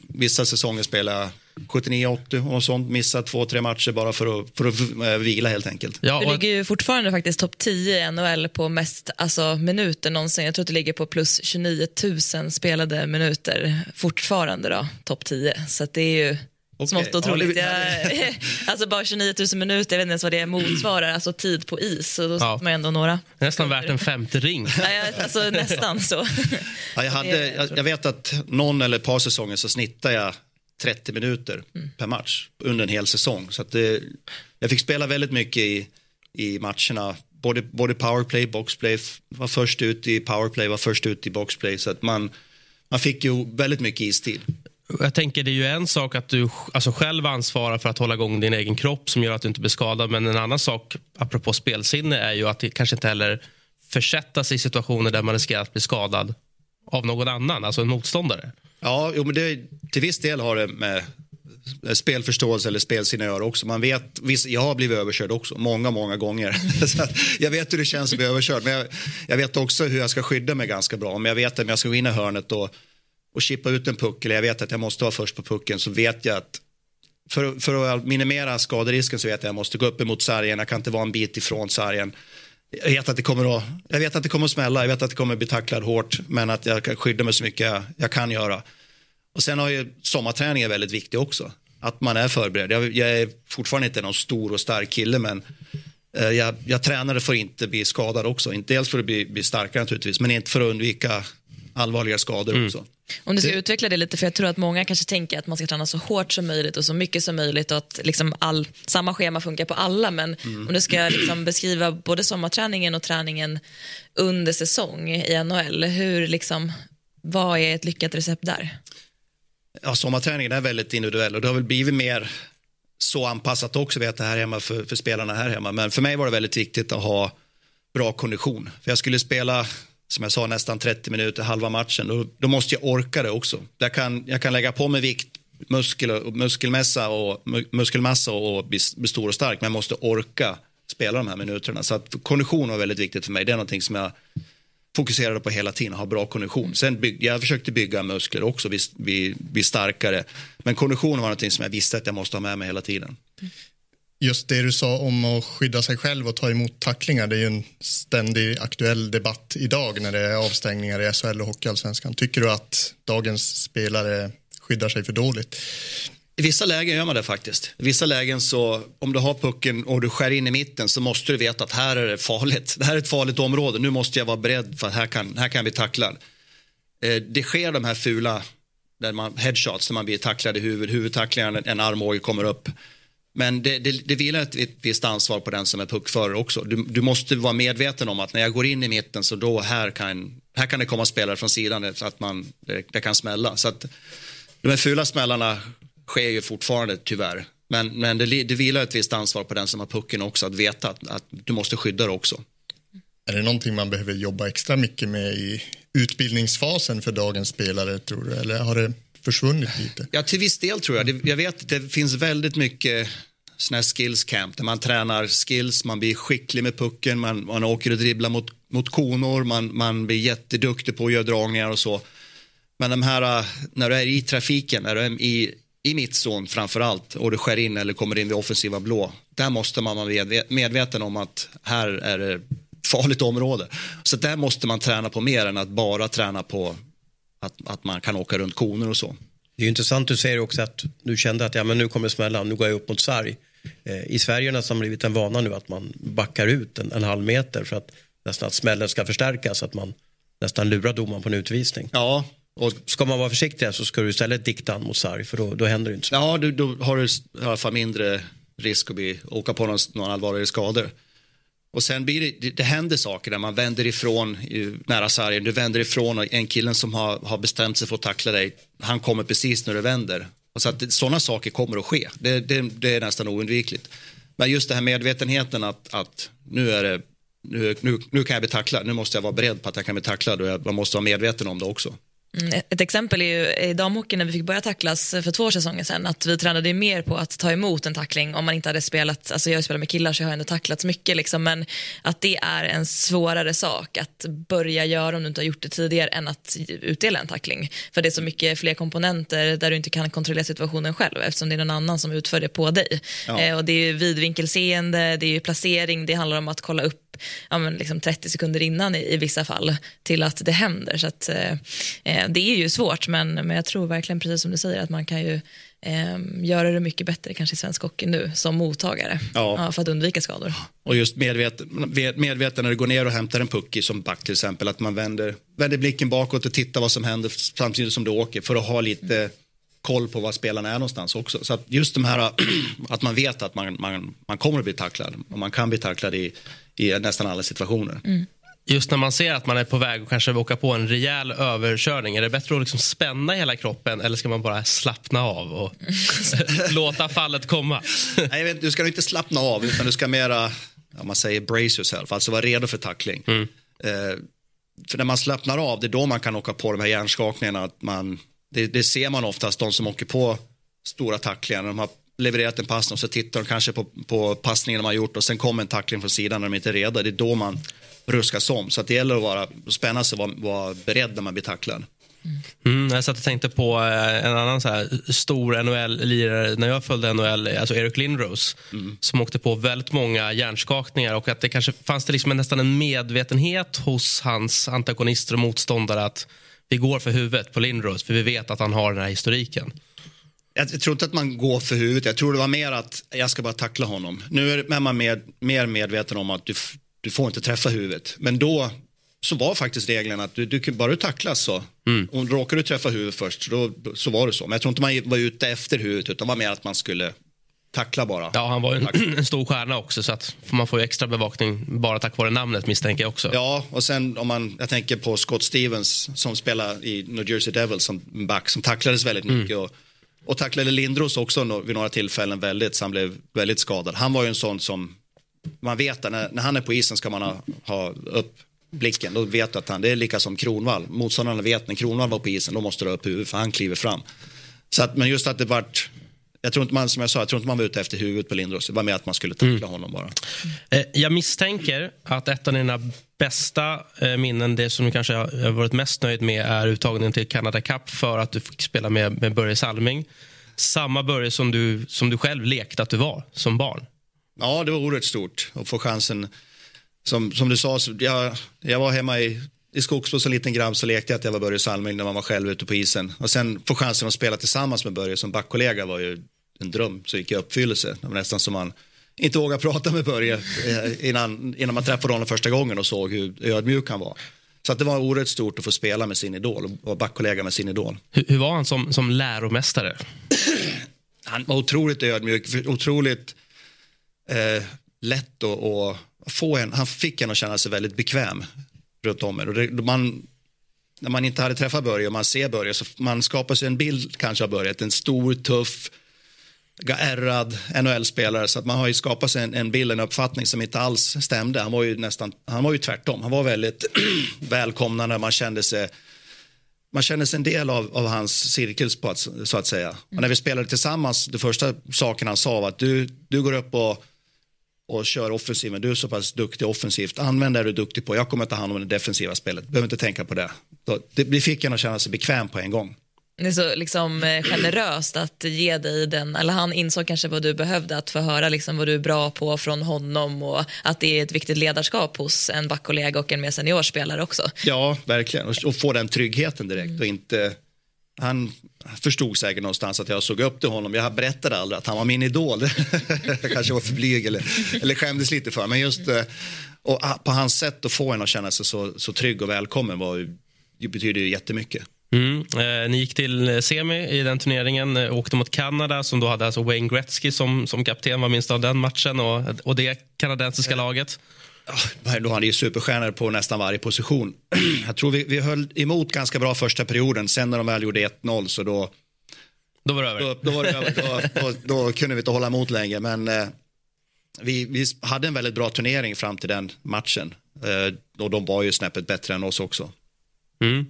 vissa säsonger spelade jag 79-80 och sånt. Missat två, tre matcher bara för att, för att eh, vila helt enkelt. Ja, och... Du ligger ju fortfarande faktiskt topp 10 i NHL på mest alltså, minuter någonsin. Jag tror att du ligger på plus 29 000 spelade minuter fortfarande då, topp 10. Så det är ju Okay. Smått otroligt. Ja, jag, alltså bara 29 000 minuter, jag vet inte ens vad det motsvarar, alltså tid på is. Så då ja. man ändå några. Nästan värt en femte ring. ja, alltså, nästan så. Ja, jag, hade, jag, jag, vet att någon eller ett par säsonger så snittar jag 30 minuter mm. per match under en hel säsong. Så att det, jag fick spela väldigt mycket i, i matcherna. Både, både powerplay, boxplay, var först ut i powerplay, var först ut i boxplay. Så att man, man fick ju väldigt mycket istid. Jag tänker det är ju en sak att du alltså själv ansvarar för att hålla igång din egen kropp som gör att du inte blir skadad. Men en annan sak, apropå spelsinne, är ju att det kanske inte heller försätta sig i situationer där man riskerar att bli skadad av någon annan, alltså en motståndare. Ja, jo, men det, till viss del har det med spelförståelse eller spelsinne att göra också. Man vet, visst, jag har blivit överkörd också, många, många gånger. jag vet hur det känns att bli överkörd, men jag, jag, vet också hur jag ska skydda mig ganska bra. Om jag vet att jag ska gå in i hörnet och, och chippa ut en puck, eller jag vet att jag måste vara först på pucken, så vet jag att för, för att minimera skaderisken så vet jag att jag måste gå upp emot sargen, jag kan inte vara en bit ifrån sargen. Jag vet, att det kommer att, jag vet att det kommer att smälla, jag vet att det kommer att bli tacklad hårt, men att jag kan skydda mig så mycket jag, jag kan göra. Och sen har ju sommarträning är väldigt viktig också. Att man är förberedd. Jag, jag är fortfarande inte någon stor och stark kille men eh, jag, jag tränade för att inte bli skadad också. Inte dels för att bli, bli starkare naturligtvis men inte för att undvika allvarliga skador mm. också. Om du ska det... utveckla det lite, för jag tror att många kanske tänker att man ska träna så hårt som möjligt och så mycket som möjligt och att liksom all, samma schema funkar på alla. Men mm. om du ska liksom beskriva både sommarträningen och träningen under säsong i NHL, hur liksom, vad är ett lyckat recept där? ja, sommarträningen är väldigt individuell och det har väl blivit mer så anpassat också vet det här hemma för, för spelarna här hemma. Men för mig var det väldigt viktigt att ha bra kondition. För jag skulle spela, som jag sa, nästan 30 minuter, halva matchen. Då, då måste jag orka det också. Jag kan, jag kan lägga på mig vikt, muskel, muskelmassa och, muskelmassa och bli, bli stor och stark, men jag måste orka spela de här minuterna. Så att kondition var väldigt viktigt för mig. Det är någonting som jag fokuserade på hela tiden, ha bra kondition. Sen bygg, jag försökte bygga muskler också, bli, bli, bli starkare. Men kondition var någonting som jag visste att jag måste ha med mig hela tiden. Just det du sa om att skydda sig själv och ta emot tacklingar, det är ju en ständig aktuell debatt idag när det är avstängningar i SHL och Hockeyallsvenskan. Tycker du att dagens spelare skyddar sig för dåligt? I vissa lägen gör man det faktiskt. I vissa lägen så om du har pucken och du skär in i mitten så måste du veta att här är det farligt. Det här är ett farligt område. Nu måste jag vara beredd för att här kan, här kan jag bli tacklad. Eh, det sker de här fula där man, headshots när man blir tacklad i huvudet, huvudtacklingar, en armbåge kommer upp. Men det, det, det vilar ett, ett visst ansvar på den som är puckförare också. Du, du, måste vara medveten om att när jag går in i mitten så då här kan, här kan det komma spelare från sidan så att man, det, det kan smälla. Så att de här fula smällarna sker ju fortfarande tyvärr. Men, men det, det vilar ett visst ansvar på den som har pucken också att veta att, att du måste skydda det också. Är det någonting man behöver jobba extra mycket med i utbildningsfasen för dagens spelare tror du? Eller har det försvunnit lite? Ja, till viss del tror jag. Det, jag vet att det finns väldigt mycket såna här skills camp där man tränar skills, man blir skicklig med pucken, man, man åker och dribblar mot, mot konor, man, man blir jätteduktig på att göra dragningar och så. Men de här, äh, när du är i trafiken, när du är i, i mittzon framför allt och det skär in eller kommer in vid offensiva blå. Där måste man vara medveten om att här är det farligt område. Så där måste man träna på mer än att bara träna på att, att man kan åka runt koner och så. Det är intressant, du säger också att du kände att ja, men nu kommer smällan, nu går jag upp mot sarg. Eh, I Sverige har det nästan blivit en vana nu att man backar ut en, en halv meter för att nästan att smällen ska förstärkas, att man nästan lurar domaren på en utvisning. Ja, och ska man vara försiktig så ska du istället dikta an mot sarg för då, då händer det inte så. Ja, du, då har du i alla fall mindre risk att bli, åka på någon, någon allvarligare skador. Och sen blir det, det, det, händer saker där man vänder ifrån nära sargen. Du vänder ifrån och en killen som har, har bestämt sig för att tackla dig, han kommer precis när du vänder. Så att sådana saker kommer att ske. Det, det, det, är nästan oundvikligt. Men just det här medvetenheten att, att nu är det nu, nu, nu kan jag bli tacklad, nu måste jag vara beredd på att jag kan bli tacklad och jag måste vara medveten om det också. Mm, ett exempel är ju i damhockeyn när vi fick börja tacklas för två säsonger sedan. Att vi tränade mer på att ta emot en tackling om man inte hade spelat, alltså jag spelar med killar så jag har ändå tacklats mycket liksom, men att det är en svårare sak att börja göra om du inte har gjort det tidigare än att utdela en tackling. För det är så mycket fler komponenter där du inte kan kontrollera situationen själv eftersom det är någon annan som utför det på dig. Ja. Eh, och det är vidvinkelseende, det är placering, det handlar om att kolla upp ja, men liksom 30 sekunder innan i, i vissa fall till att det händer. Så att, eh, eh, det är ju svårt men, men jag tror verkligen precis som du säger att man kan ju eh, göra det mycket bättre kanske i svensk hockey nu som mottagare ja. Ja, för att undvika skador. Och just medveten, medveten när du går ner och hämtar en puck i som back till exempel att man vänder, vänder blicken bakåt och tittar vad som händer samtidigt som du åker för att ha lite mm koll på var spelarna är någonstans också. Så att just de här att man vet att man, man, man kommer att bli tacklad och man kan bli tacklad i, i nästan alla situationer. Mm. just när man ser att man är på väg att kanske åka på en rejäl överkörning, är det bättre att liksom spänna hela kroppen eller ska man bara slappna av och låta fallet komma? Nej, jag vet, du ska inte slappna av, utan du ska mera, ja, man säger brace yourself, alltså vara redo för tackling. Mm. Eh, för när man slappnar av, det är då man kan åka på de här hjärnskakningarna. Att man, det, det ser man oftast, de som åker på stora tacklingar. De har levererat en passning och så tittar de kanske på, på passningen de har gjort och sen kommer en tackling från sidan när de inte är redo. Det är då man ruskas om. Så att det gäller att vara, spänna sig och vara, vara beredd när man blir tacklad. Mm, jag satt och tänkte på eh, en annan så här stor NHL-lirare när jag följde NHL, alltså Eric Lindros, som åkte på väldigt många hjärnskakningar och att det kanske fanns det liksom nästan en medvetenhet hos hans antagonister och motståndare att vi går för huvudet på Lindros för vi vet att han har den här historiken. Jag tror inte att man går för huvudet. Jag tror det var mer att jag ska bara tackla honom. Nu är man mer, mer medveten om att du, du får inte träffa huvudet. Men då så var faktiskt regeln att du, du, bara du tacklas så. Och råkar du träffa huvudet först, då, så var det så. Men jag tror inte man var ute efter huvudet, utan var mer att man skulle tackla bara. Ja, han var en, en stor stjärna också så att man får ju extra bevakning bara tack vare namnet misstänker jag också. Ja, och sen om man, jag tänker på Scott Stevens som spelar i New Jersey Devils som back som tacklades väldigt mycket. Och, och tacklade Lindros också vid några tillfällen väldigt, så han blev väldigt skadad. Han var ju en sån som, man vet att när, när han är på isen ska man ha, ha upp blicken. Då vet du att han, det är lika som Kronvall. Motståndarna vet när Kronvall var på isen, då måste du ha upp huvudet för han kliver fram. Så att, men just att det vart, jag tror inte man, som jag sa, jag tror inte man var ute efter huvudet på Lindros. Det var mer att man skulle tackla honom bara. Eh, Jag misstänker att ett av dina bästa eh, minnen, det som du kanske har varit mest nöjd med är uttagningen till Canada Cup för att du fick spela med, med Börje Salming. Samma Börje som du, som du själv lekte att du var som barn. Ja, det var oerhört stort att få chansen. Som, som du sa, så jag, jag var hemma i, i Skogsbo som liten grabb så lekte jag att jag var Börje Salming när man var själv ute på isen. Och sen få chansen att spela tillsammans med Börje som backkollega var ju en dröm så gick i uppfyllelse. Det var nästan som man inte vågade prata med Börje eh, innan, innan man träffade honom första gången och såg hur ödmjuk han var. Så att det var oerhört stort att få spela med sin idol och vara backkollega med sin idol. Hur, hur var han som, som läromästare? han var otroligt ödmjuk, otroligt eh, lätt att få en, han fick en att känna sig väldigt bekväm runt om. Och det, man, när man inte hade träffat Börje och man ser Börje så man skapar sig en bild kanske av Börje, en stor, tuff, ärrad NHL-spelare så att man har ju skapat sig en, en bild, en uppfattning som inte alls stämde. Han var ju nästan, han var ju tvärtom. Han var väldigt välkomnande, man kände sig man kände sig en del av, av hans cirkel på att, så att säga. Och när vi spelade tillsammans, det första saken han sa var att du, du går upp och, och kör offensiven, du är så pass duktig offensivt, använd det du är duktig på, jag kommer ta hand om det defensiva spelet, behöver inte tänka på det. Så det, det fick en att känna sig bekväm på en gång. Det är så liksom, eh, generöst att ge dig den, eller han insåg kanske vad du behövde, att få höra liksom vad du är bra på från honom och att det är ett viktigt ledarskap hos en backkollega och en mer senior spelare också. Ja, verkligen. Och, och få den tryggheten direkt och inte... Han förstod säkert någonstans att jag såg upp till honom. Jag berättade aldrig att han var min idol. jag kanske var för blyg eller, eller skämdes lite för. Men just eh, och ah, på hans sätt att få en att känna sig så, så trygg och välkommen var, det betyder ju jättemycket. Mm. Eh, ni gick till semi i den turneringen, eh, åkte mot Kanada som då hade alltså Wayne Gretzky som, som kapten, vad minns du av den matchen och, och det kanadensiska laget? Ah, Då hade ju superstjärnor på nästan varje position. Jag tror vi, vi höll emot ganska bra första perioden. Sen när de väl gjorde 1-0 så då, Då var det över. då, då, var det, över. då, då, då kunde vi inte hålla emot längre. Men eh, vi, vi hade en väldigt bra turnering fram till den matchen. Eh, och de var ju snäppet bättre än oss också. Mm.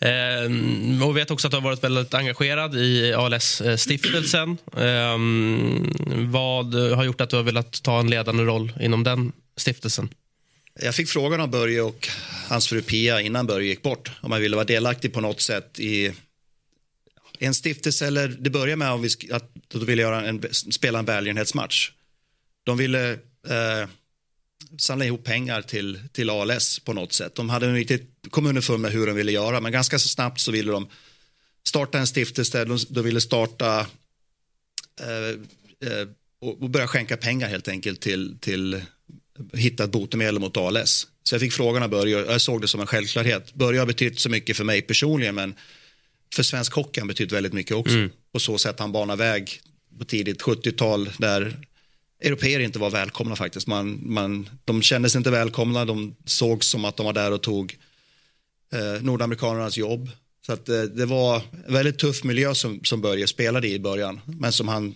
Eh, och vet också att du har varit väldigt engagerad i ALS-stiftelsen. Eh, vad har gjort att du har velat ta en ledande roll inom den stiftelsen? Jag fick frågan av Börje och hans fru Pia innan Börje gick bort om man ville vara delaktig på något sätt i en stiftelse eller det började med om vi, att de ville göra en, spela en välgörenhetsmatch. De ville eh, samla ihop pengar till, till ALS på något sätt. De hade inte kommit underfund med hur de ville göra men ganska så snabbt så ville de starta en stiftelse. De, de ville starta eh, eh, och, och börja skänka pengar helt enkelt till, till hitta ett botemedel mot ALS. Så jag fick frågan av Börje och jag såg det som en självklarhet. Börje har betytt så mycket för mig personligen men för svensk hockey har han betytt väldigt mycket också. På så sätt han banar väg på tidigt 70-tal där europeer inte var välkomna faktiskt. Man, man, de kändes inte välkomna, de såg som att de var där och tog eh, nordamerikanernas jobb. Så att, eh, det var en väldigt tuff miljö som, som Börje spelade i i början, men som han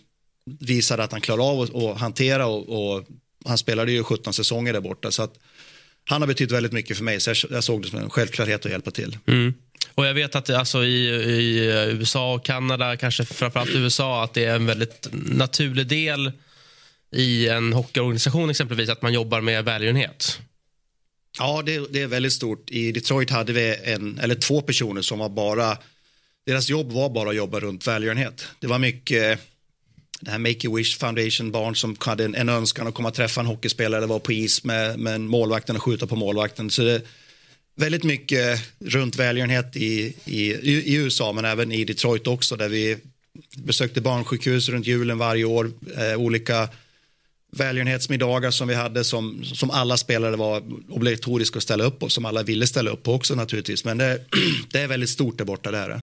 visade att han klarade av att, hantera och, och, han spelade ju 17 säsonger där borta. Så att, han har betytt väldigt mycket för mig, så jag, jag såg det som en självklarhet att hjälpa till. Mm. Och jag vet att alltså, i, i eh, USA och Kanada, kanske framförallt USA, att det är en väldigt naturlig del i en hockeyorganisation exempelvis att man jobbar med välgörenhet. Ja, det, det, är väldigt stort. I Detroit hade vi en eller två personer som var bara, deras jobb var bara att jobba runt välgörenhet. Det var mycket eh, det här Make-A-Wish Foundation barn som hade en, en, önskan att komma och träffa en hockeyspelare eller vara på is med, med målvakten och skjuta på målvakten. Så det, väldigt mycket runt välgörenhet i, i, i, USA men även i Detroit också där vi besökte barnsjukhus runt julen varje år. Eh, olika välgörenhetsmiddagar som vi hade som, som alla spelare var obligatoriska att ställa upp på, som alla ville ställa upp på också naturligtvis. Men det, det är väldigt stort där borta, det här.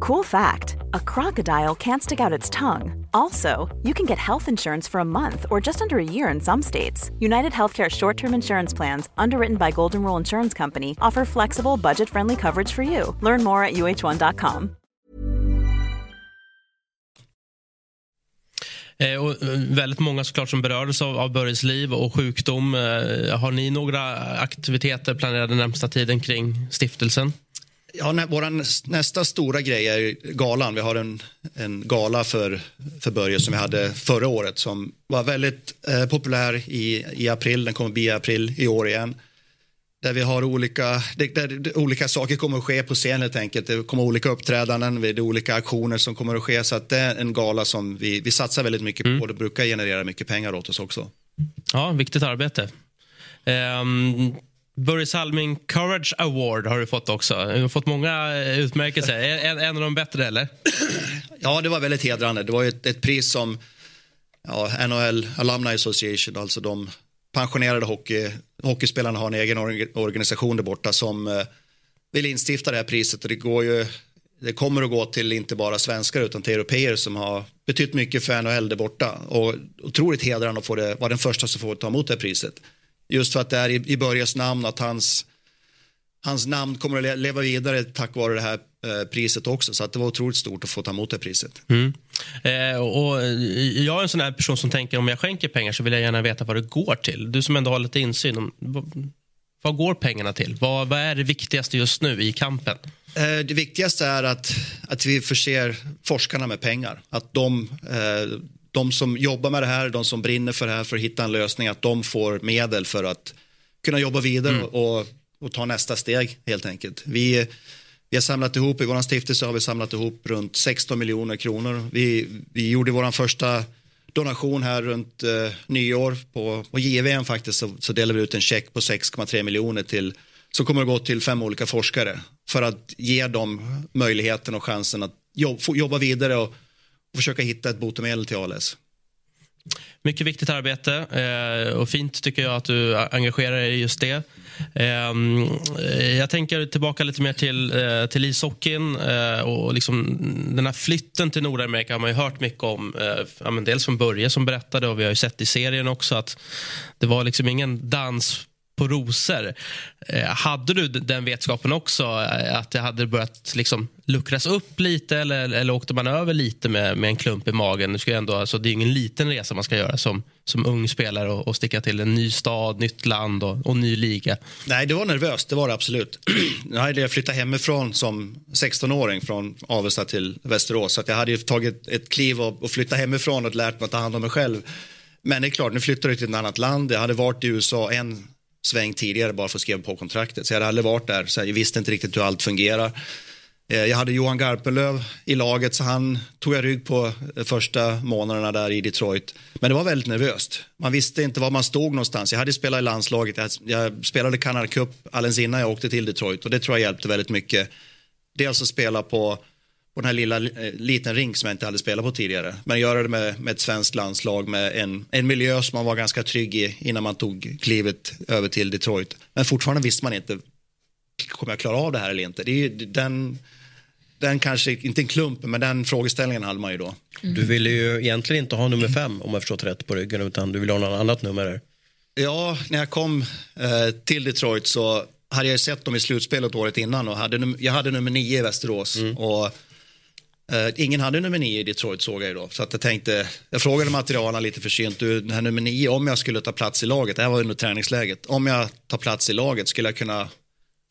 Cool fact a crocodile can't stick out its tongue. Also, you can get health insurance for a month or just under a year in some states. United Healthcare short term insurance plans, underwritten by Golden Rule Insurance Company, offer flexible, budget friendly coverage for you. Learn more at uh1.com. Eh, och eh, väldigt många såklart som berördes av, av Börjes liv och sjukdom. Eh, har ni några aktiviteter planerade närmsta tiden kring stiftelsen? Ja, nä, vår nästa stora grej är galan. Vi har en, en gala för, för Börje som vi hade förra året som var väldigt eh, populär i, i april. Den kommer bli i april i år igen där vi har olika, där olika saker kommer att ske på scen helt enkelt. Det kommer olika uppträdanden, det är olika aktioner som kommer att ske. Så att det är en gala som vi, vi satsar väldigt mycket mm. på. Det brukar generera mycket pengar åt oss också. Ja, viktigt arbete. Um, Börje Salming Courage Award har du fått också. Du har fått många eh, utmärkelser. En, en av de bättre, eller? Ja, det var väldigt hedrande. Det var ett, ett pris som ja, NHL Alumni Association, alltså de pensionerade hockey, hockeyspelarna har en egen organisation där borta som eh, vill instifta det här priset och det går ju det kommer att gå till inte bara svenskar utan till europeer som har betytt mycket för NHL där borta och otroligt hedrande att få det, vara den första som får ta emot det här priset. Just för att det är i, i Börjes namn att hans, hans namn kommer att leva vidare tack vare det här priset också så att det var otroligt stort att få ta emot det priset. Mm. Eh, och jag är en sån här person som tänker om jag skänker pengar så vill jag gärna veta vad det går till. Du som ändå har lite insyn. Om, vad går pengarna till? Vad, vad är det viktigaste just nu i kampen? Eh, det viktigaste är att, att vi förser forskarna med pengar. Att de, eh, de som jobbar med det här, de som brinner för det här för att hitta en lösning, att de får medel för att kunna jobba vidare mm. och, och ta nästa steg helt enkelt. Vi vi har samlat ihop, i vår stiftelse har vi samlat ihop runt 16 miljoner kronor. Vi, vi gjorde vår första donation här runt eh, nyår på, på JVM faktiskt så, så delade vi ut en check på 6,3 miljoner till som kommer att gå till fem olika forskare för att ge dem möjligheten och chansen att jobba vidare och, och försöka hitta ett botemedel till ALS. Mycket viktigt arbete eh, och fint tycker jag att du engagerar dig i just det. Ehm, eh, jag tänker tillbaka lite mer till, eh, till ishockeyn eh, och liksom den här flytten till Nordamerika har man ju hört mycket om. Eh, dels från Börje som berättade och vi har ju sett i serien också att det var liksom ingen dans på rosor. Eh, hade du den vetskapen också, eh, att det hade börjat liksom luckras upp lite eller, eller åkte man över lite med, med en klump i magen? Det, ska ändå, alltså, det är ingen liten resa man ska göra som, som ung spelare och, och sticka till en ny stad, nytt land och, och ny liga. Nej, det var nervöst, det var det absolut. jag hade flyttat hemifrån som 16-åring från Avesta till Västerås, så jag hade tagit ett kliv och, och flyttat hemifrån och lärt mig att ta hand om mig själv. Men det är klart, nu flyttar du till ett annat land. Jag hade varit i USA en sväng tidigare bara för att skriva på kontraktet. Så jag hade aldrig varit där, så jag visste inte riktigt hur allt fungerar. Eh, jag hade Johan Garpenlöv i laget så han tog jag rygg på eh, första månaderna där i Detroit. Men det var väldigt nervöst. Man visste inte var man stod någonstans. Jag hade spelat i landslaget, jag spelade Canada Cup alldeles innan jag åkte till Detroit och det tror jag hjälpte väldigt mycket. Dels att spela på på den här lilla eh, liten rink som jag inte hade spelat på tidigare. Men göra det med, med ett svenskt landslag med en, en miljö som man var ganska trygg i innan man tog klivet över till Detroit. Men fortfarande visste man inte, kommer jag klara av det här eller inte? Det är den, den kanske, inte en klump, men den frågeställningen hade man ju då. Du ville ju egentligen inte ha nummer fem om jag förstått rätt på ryggen utan du ville ha något annat nummer där. Ja, när jag kom eh, till Detroit så hade jag sett dem i slutspelet året innan och hade, jag hade nummer nio i Västerås. Och, eh, ingen hade nummer nio i Detroit såg jag ju då. Så att jag tänkte, jag frågade materialen lite försynt, du den här nummer nio, om jag skulle ta plats i laget, det här var under träningsläget, om jag tar plats i laget skulle jag kunna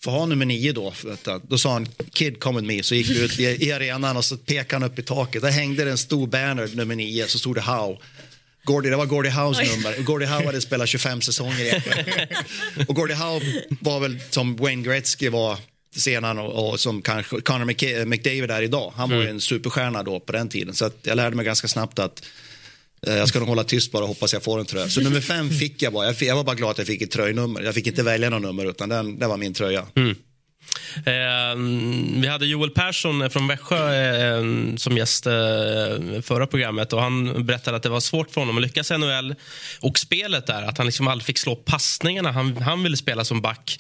få ha nummer nio då? Du. Då sa han, kid come with me, så gick vi ut i, i arenan och så pekade han upp i taket. Där hängde det en stor banner, nummer nio, så stod det How. Gordie, det var Gordie Howes nummer. Gordie Howe hade spelat 25 säsonger egentligen. Och Gordie Howe var väl som Wayne Gretzky var senare och, och som kanske Connor McK- McDavid är idag. Han var ju en superstjärna då på den tiden. Så att jag lärde mig ganska snabbt att eh, jag ska nog hålla tyst bara och hoppas jag får en tröja. Så nummer fem fick jag bara. Jag, jag var bara glad att jag fick ett tröjnummer. Jag fick inte välja något nummer utan den, det var min tröja. Eh, vi hade Joel Persson från Växjö eh, som gäst eh, förra programmet och han berättade att det var svårt för honom att lyckas i NHL och spelet där, att han liksom aldrig fick slå passningarna. Han, han ville spela som back.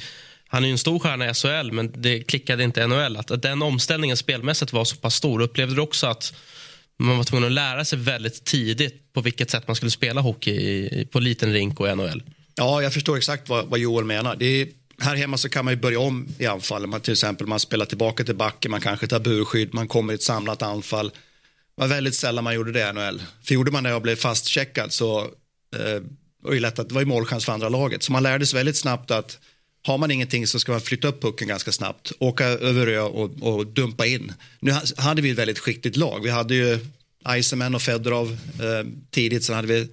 Han är ju en stor stjärna i SHL, men det klickade inte i NHL. Att, att den omställningen spelmässigt var så pass stor. Upplevde du också att man var tvungen att lära sig väldigt tidigt på vilket sätt man skulle spela hockey i, på liten rink och i NHL? Ja, jag förstår exakt vad, vad Joel menar. Det är, här hemma så kan man ju börja om i anfall. Man, till exempel man spelar tillbaka till backen, man kanske tar burskydd, man kommer i ett samlat anfall. Det var väldigt sällan man gjorde det i NHL. För gjorde man det och blev fastcheckad så eh, var det lätt att det var ju målchans för andra laget. Så man lärde sig väldigt snabbt att har man ingenting så ska man flytta upp pucken ganska snabbt, åka över ö och, och dumpa in. Nu hade vi ett väldigt skickligt lag. Vi hade ju Iceman och Fedorov eh, tidigt, sen hade vi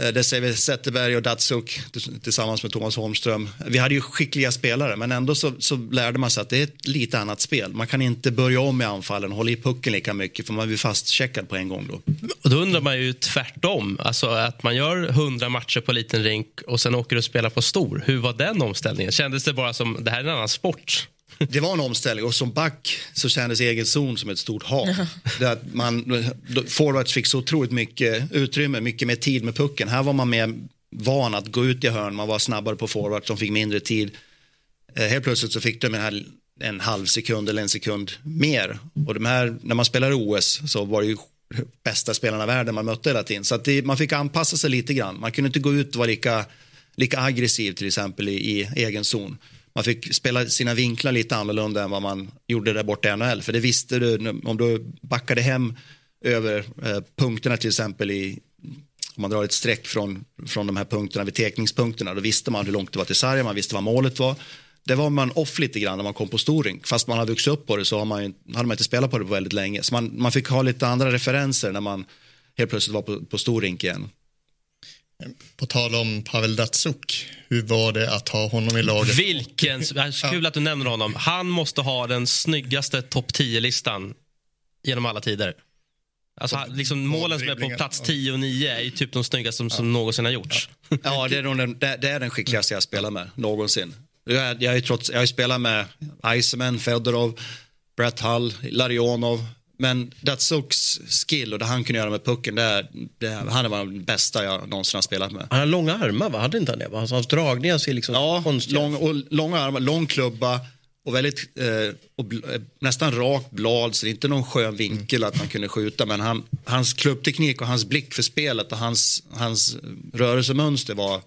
Eh, det ser vi Zetterberg och Datsuk tillsammans med Thomas Holmström. Vi hade ju skickliga spelare, men ändå så, så lärde man sig att det är ett lite annat spel. Man kan inte börja om i anfallen och hålla i pucken lika mycket, för man blir fastcheckad på en gång då. Och då undrar man ju tvärtom. Alltså att man gör 100 matcher på liten rink och sen åker du och spelar på stor. Hur var den omställningen? Kändes det bara som det här är en annan sport? Det var en omställning och som back så kändes egen zon som ett stort hav. Att man, forwards fick så otroligt mycket utrymme, mycket mer tid med pucken. Här var man mer van att gå ut i hörn, man var snabbare på forwards, de fick mindre tid. Eh, helt plötsligt så fick de en, här, en halv sekund eller en sekund mer. Och de här, när man spelar OS så var det ju bästa spelarna i världen man mötte hela tiden. Så att det, man fick anpassa sig lite grann. Man kunde inte gå ut och vara lika, lika aggressiv till exempel i, i egen zon. Man fick spela sina vinklar lite annorlunda än vad man gjorde där borta i NHL. För det visste du, om du backade hem över eh, punkterna till exempel i, om man drar ett streck från, från de här punkterna vid tekningspunkterna, då visste man hur långt det var till sargen, man visste vad målet var. Det var man off lite grann när man kom på storring. Fast man hade vuxit upp på det så har man, hade man inte spelat på det på väldigt länge. Så man, man fick ha lite andra referenser när man helt plötsligt var på, på storrink igen. På tal om Pavel Datsuk, hur var det att ha honom i laget? Vilken... Kul att du nämner honom. Han måste ha den snyggaste topp 10-listan genom alla tider. Alltså, liksom, målen som är på plats ja. 10 och 9 är ju typ de snyggaste som, som någonsin har gjorts. Ja, det är, den, det, är den skickligaste jag spelar med någonsin. Jag, jag, är trots, jag har ju spelat med Eisenman, Fedorov, Brett Hull, Larionov. Men Datsuks skill och det han kunde göra med pucken, det, är- det, han var den bästa jag någonsin har spelat med. Han har långa armar, va? hade inte han det? va? Alltså, hans dragningar ser liksom Ja, konstiga lång, och långa armar, lång klubba och väldigt eh, och eh, nästan rakt blad, så det är inte någon skön vinkel att man kunde skjuta. Men han, hans klubbteknik och hans blick för spelet och hans, hans rörelsemönster var,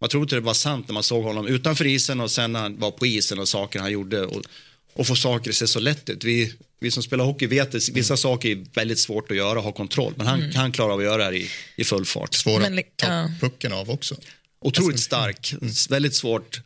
man tror inte det var sant när man såg honom utanför isen och sen när han var på isen och saker han gjorde. Och, och få saker att se så lätt ut. Vi, vi som spelar hockey vet att vissa saker är väldigt svårt att göra och ha kontroll. Men han, han klarar av att göra det här i, i full fart. Svår att ta pucken av också. Otroligt stark, väldigt svårt.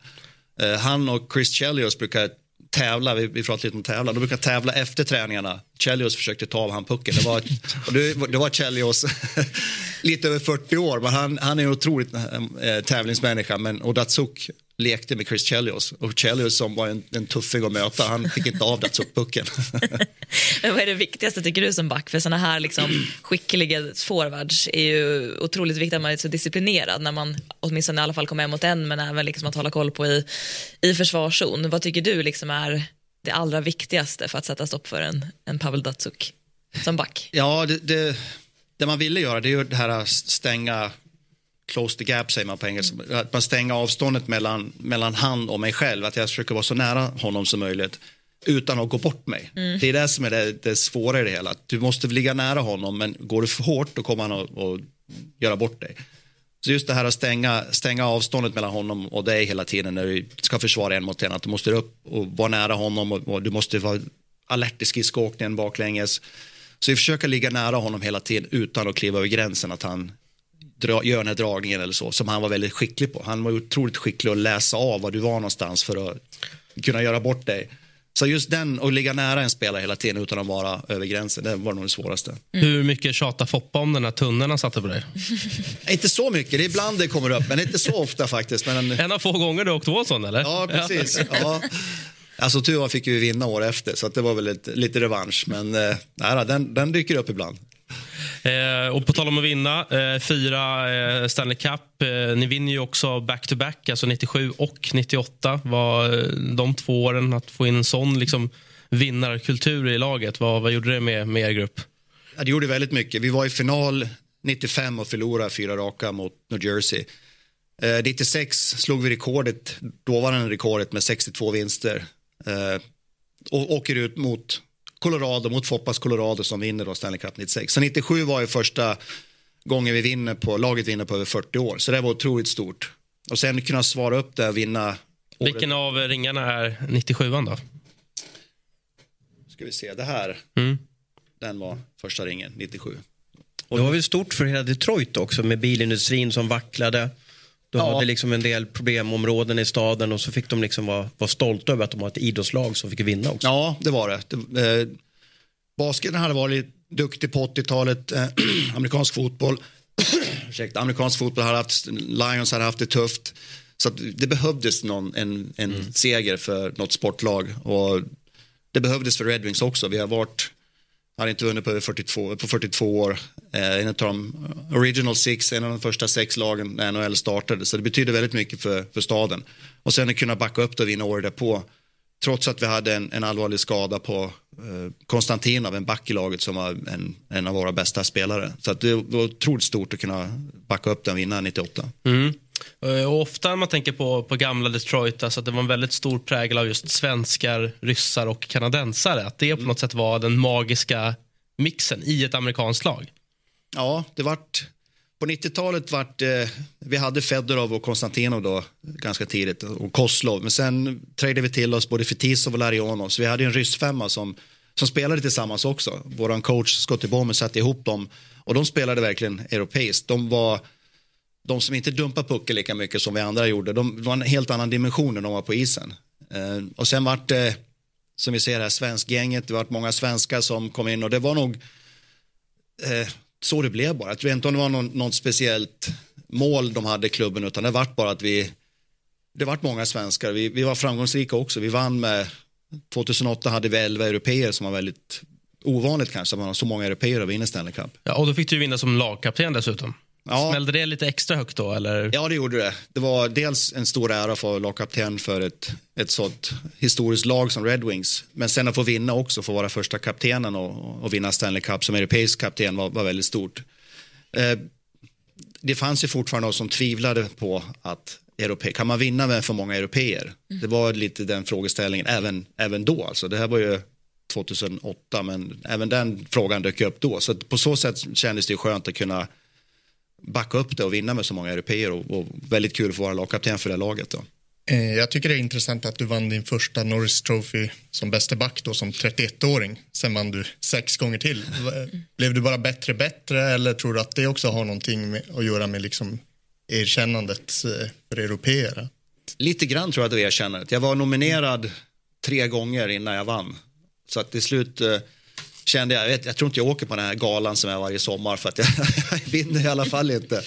Eh, han och Chris Chelios brukar tävla, vi, vi pratade lite om tävla, de brukar tävla efter träningarna. Chelios försökte ta av han pucken. Det var, det, det var Chelios lite över 40 år, men han, han är en otroligt eh, tävlingsmänniska. Men, och Datsuk lekte med Chris Chelios. Och Chelios som var en, en tuffing att möta, han fick inte av Datsuk-pucken. Men vad är det viktigaste tycker du som back? För såna här liksom skickliga forwards är ju otroligt viktigt att man är så disciplinerad när man åtminstone i alla fall kommer hem mot en men även liksom att hålla koll på i, i försvarszon. Vad tycker du liksom är det allra viktigaste för att sätta stopp för en, en Pavel Datsuk som back? Ja, det, det, det man ville göra det är ju det här att stänga close the gap säger man på engelska. Att man stänger avståndet mellan, mellan han och mig själv. Att jag försöker vara så nära honom som möjligt. utan att gå bort mig. Det är det som är det, det svåra i det hela. Du måste ligga nära honom men går du för hårt då kommer han att, att göra bort dig. Så just det här att stänga, stänga avståndet mellan honom och dig hela tiden när du ska försvara en mot en. Att du måste upp och vara nära honom och, och du måste vara alert i skridskoåkningen baklänges. Så vi försöker ligga nära honom hela tiden utan att kliva över gränsen att han dra, gör den här dragningen eller så som han var väldigt skicklig på. Han var otroligt skicklig att läsa av var du var någonstans för att kunna göra bort dig. Så just den, att ligga nära en spelare hela tiden utan att vara över gränsen, det var nog det svåraste. Hur mycket tjatar Foppa om den här tunneln han satte på dig? Inte så mycket, det är ibland det kommer upp, men inte så ofta faktiskt. Men, En av få gånger du åkt på sån eller? ja, precis. Ja. Alltså tur var fick vi vinna år efter, så det var väl lite, lite revansch. Men eh, den, den dyker upp ibland. Eh, och på tal om att vinna, eh, fyra eh, Stanley Cup. Eh, ni vinner ju också back-to-back, alltså 97 och 98. Var eh, de två åren, att få in en sån liksom, vinnarkultur i laget, vad, vad gjorde det med, med er grupp? Ja, det gjorde väldigt mycket. Vi var i final 95 och förlorade fyra raka mot New Jersey. Eh, 96 slog vi rekordet, dåvarande rekordet med 62 vinster. Eh, och åker ut mot Colorado, mot Foppas Colorado som vinner då Stanley Cup 96. Så 97 var ju första gången vi vinner på, laget vinner på över 40 år. Så det var otroligt stort. Och sen kunna svara upp det och vinna. året- Vilken av ringarna är 97 då? Ska vi se, det här. Mm. Den var första ringen, 97. Och det var väl stort för hela Detroit också med bilindustrin som vacklade. De Ja. hade liksom en del problemområden i staden och så fick de liksom vara, vara stolta över att de har ett idrottslag som fick vinna också. Ja, det var det. det eh, basketen hade varit duktig på 80-talet. Eh, amerikansk fotboll. Ursäkta, amerikansk fotboll hade haft, Lions hade haft det tufft. Så det behövdes någon, en, en seger för något sportlag. Och det behövdes för Red Wings också. Vi har varit, han hade inte vunnit på, över 42, på 42 år. Eh, en av de original six, en av de första sex lagen när NHL startade. Så det betyder väldigt mycket för, för staden. Och sen att kunna backa upp det och vinna året därpå. Trots att vi hade en, en allvarlig skada på eh, Konstantinov, en back i laget som var en, en av våra bästa spelare. Så att det var otroligt stort att kunna backa upp den och vinna 98. Mm. Eh, och ofta när man tänker på, på gamla Detroit, alltså att det var en väldigt stor prägel av just svenskar, ryssar och kanadensare. Att det på något sätt var den magiska mixen i ett amerikanskt lag. Ja, det vart... På 90-talet vart eh, vi hade Fedorov och Konstantinov då ganska tidigt och Koslov. Men sen trädde vi till oss både Fetisov och Larionov. Så vi hade en ryssfemma som, som spelade tillsammans också. Vår coach Scottie Bowman satte ihop dem och de spelade verkligen europeiskt. De var de som inte dumpar pucken lika mycket som vi andra gjorde. De var en helt annan dimension när de var på isen. Eh, och sen vart det, som vi ser här, svenskgänget. Det vart många svenskar som kom in och det var nog eh, så det blev bara. Jag tror inte om det var någon, något speciellt mål de hade i klubben utan det vart bara att vi det vart många svenskar. Vi, vi var framgångsrika också. Vi vann med 2008 hade vi 11 europeer som var väldigt ovanligt kanske. att Man har så många europeer och vinner Stanley Cup. Ja, och då fick du vinna som lagkapten dessutom. Ja. Smällde det lite extra högt då? Eller? Ja, det gjorde det. Det var dels en stor ära för lagkapten för ett, ett sådant historiskt lag som Red Wings. Men sen att få vinna också, få vara första kaptenen och, och vinna Stanley Cup som europeisk kapten var, var väldigt stort. Eh, det fanns ju fortfarande de som tvivlade på att europe, kan man vinna med för många europeer? Det var lite den frågeställningen även, även då. Alltså, det här var ju 2008, men även den frågan dök upp då. Så på så sätt kändes det ju skönt att kunna backa upp det och vinna med så många europeer och, och väldigt kul att få vara lagkapten för det laget. Då. Eh, Jag tycker det är intressant att du vann din första Norris Trophy som bäste back då som 31-åring. Sen vann du sex gånger till. Blev du bara bättre bättre eller tror du att det också har någonting med, att göra med liksom erkännandet eh, för europeer? Lite grann tror jag att det erkänner. Jag var nominerad tre gånger innan jag vann. Så att till slut eh, kände jag, jag, tror inte jag åker på den här galan som är varje sommar för att jag, jag vinner i alla fall inte.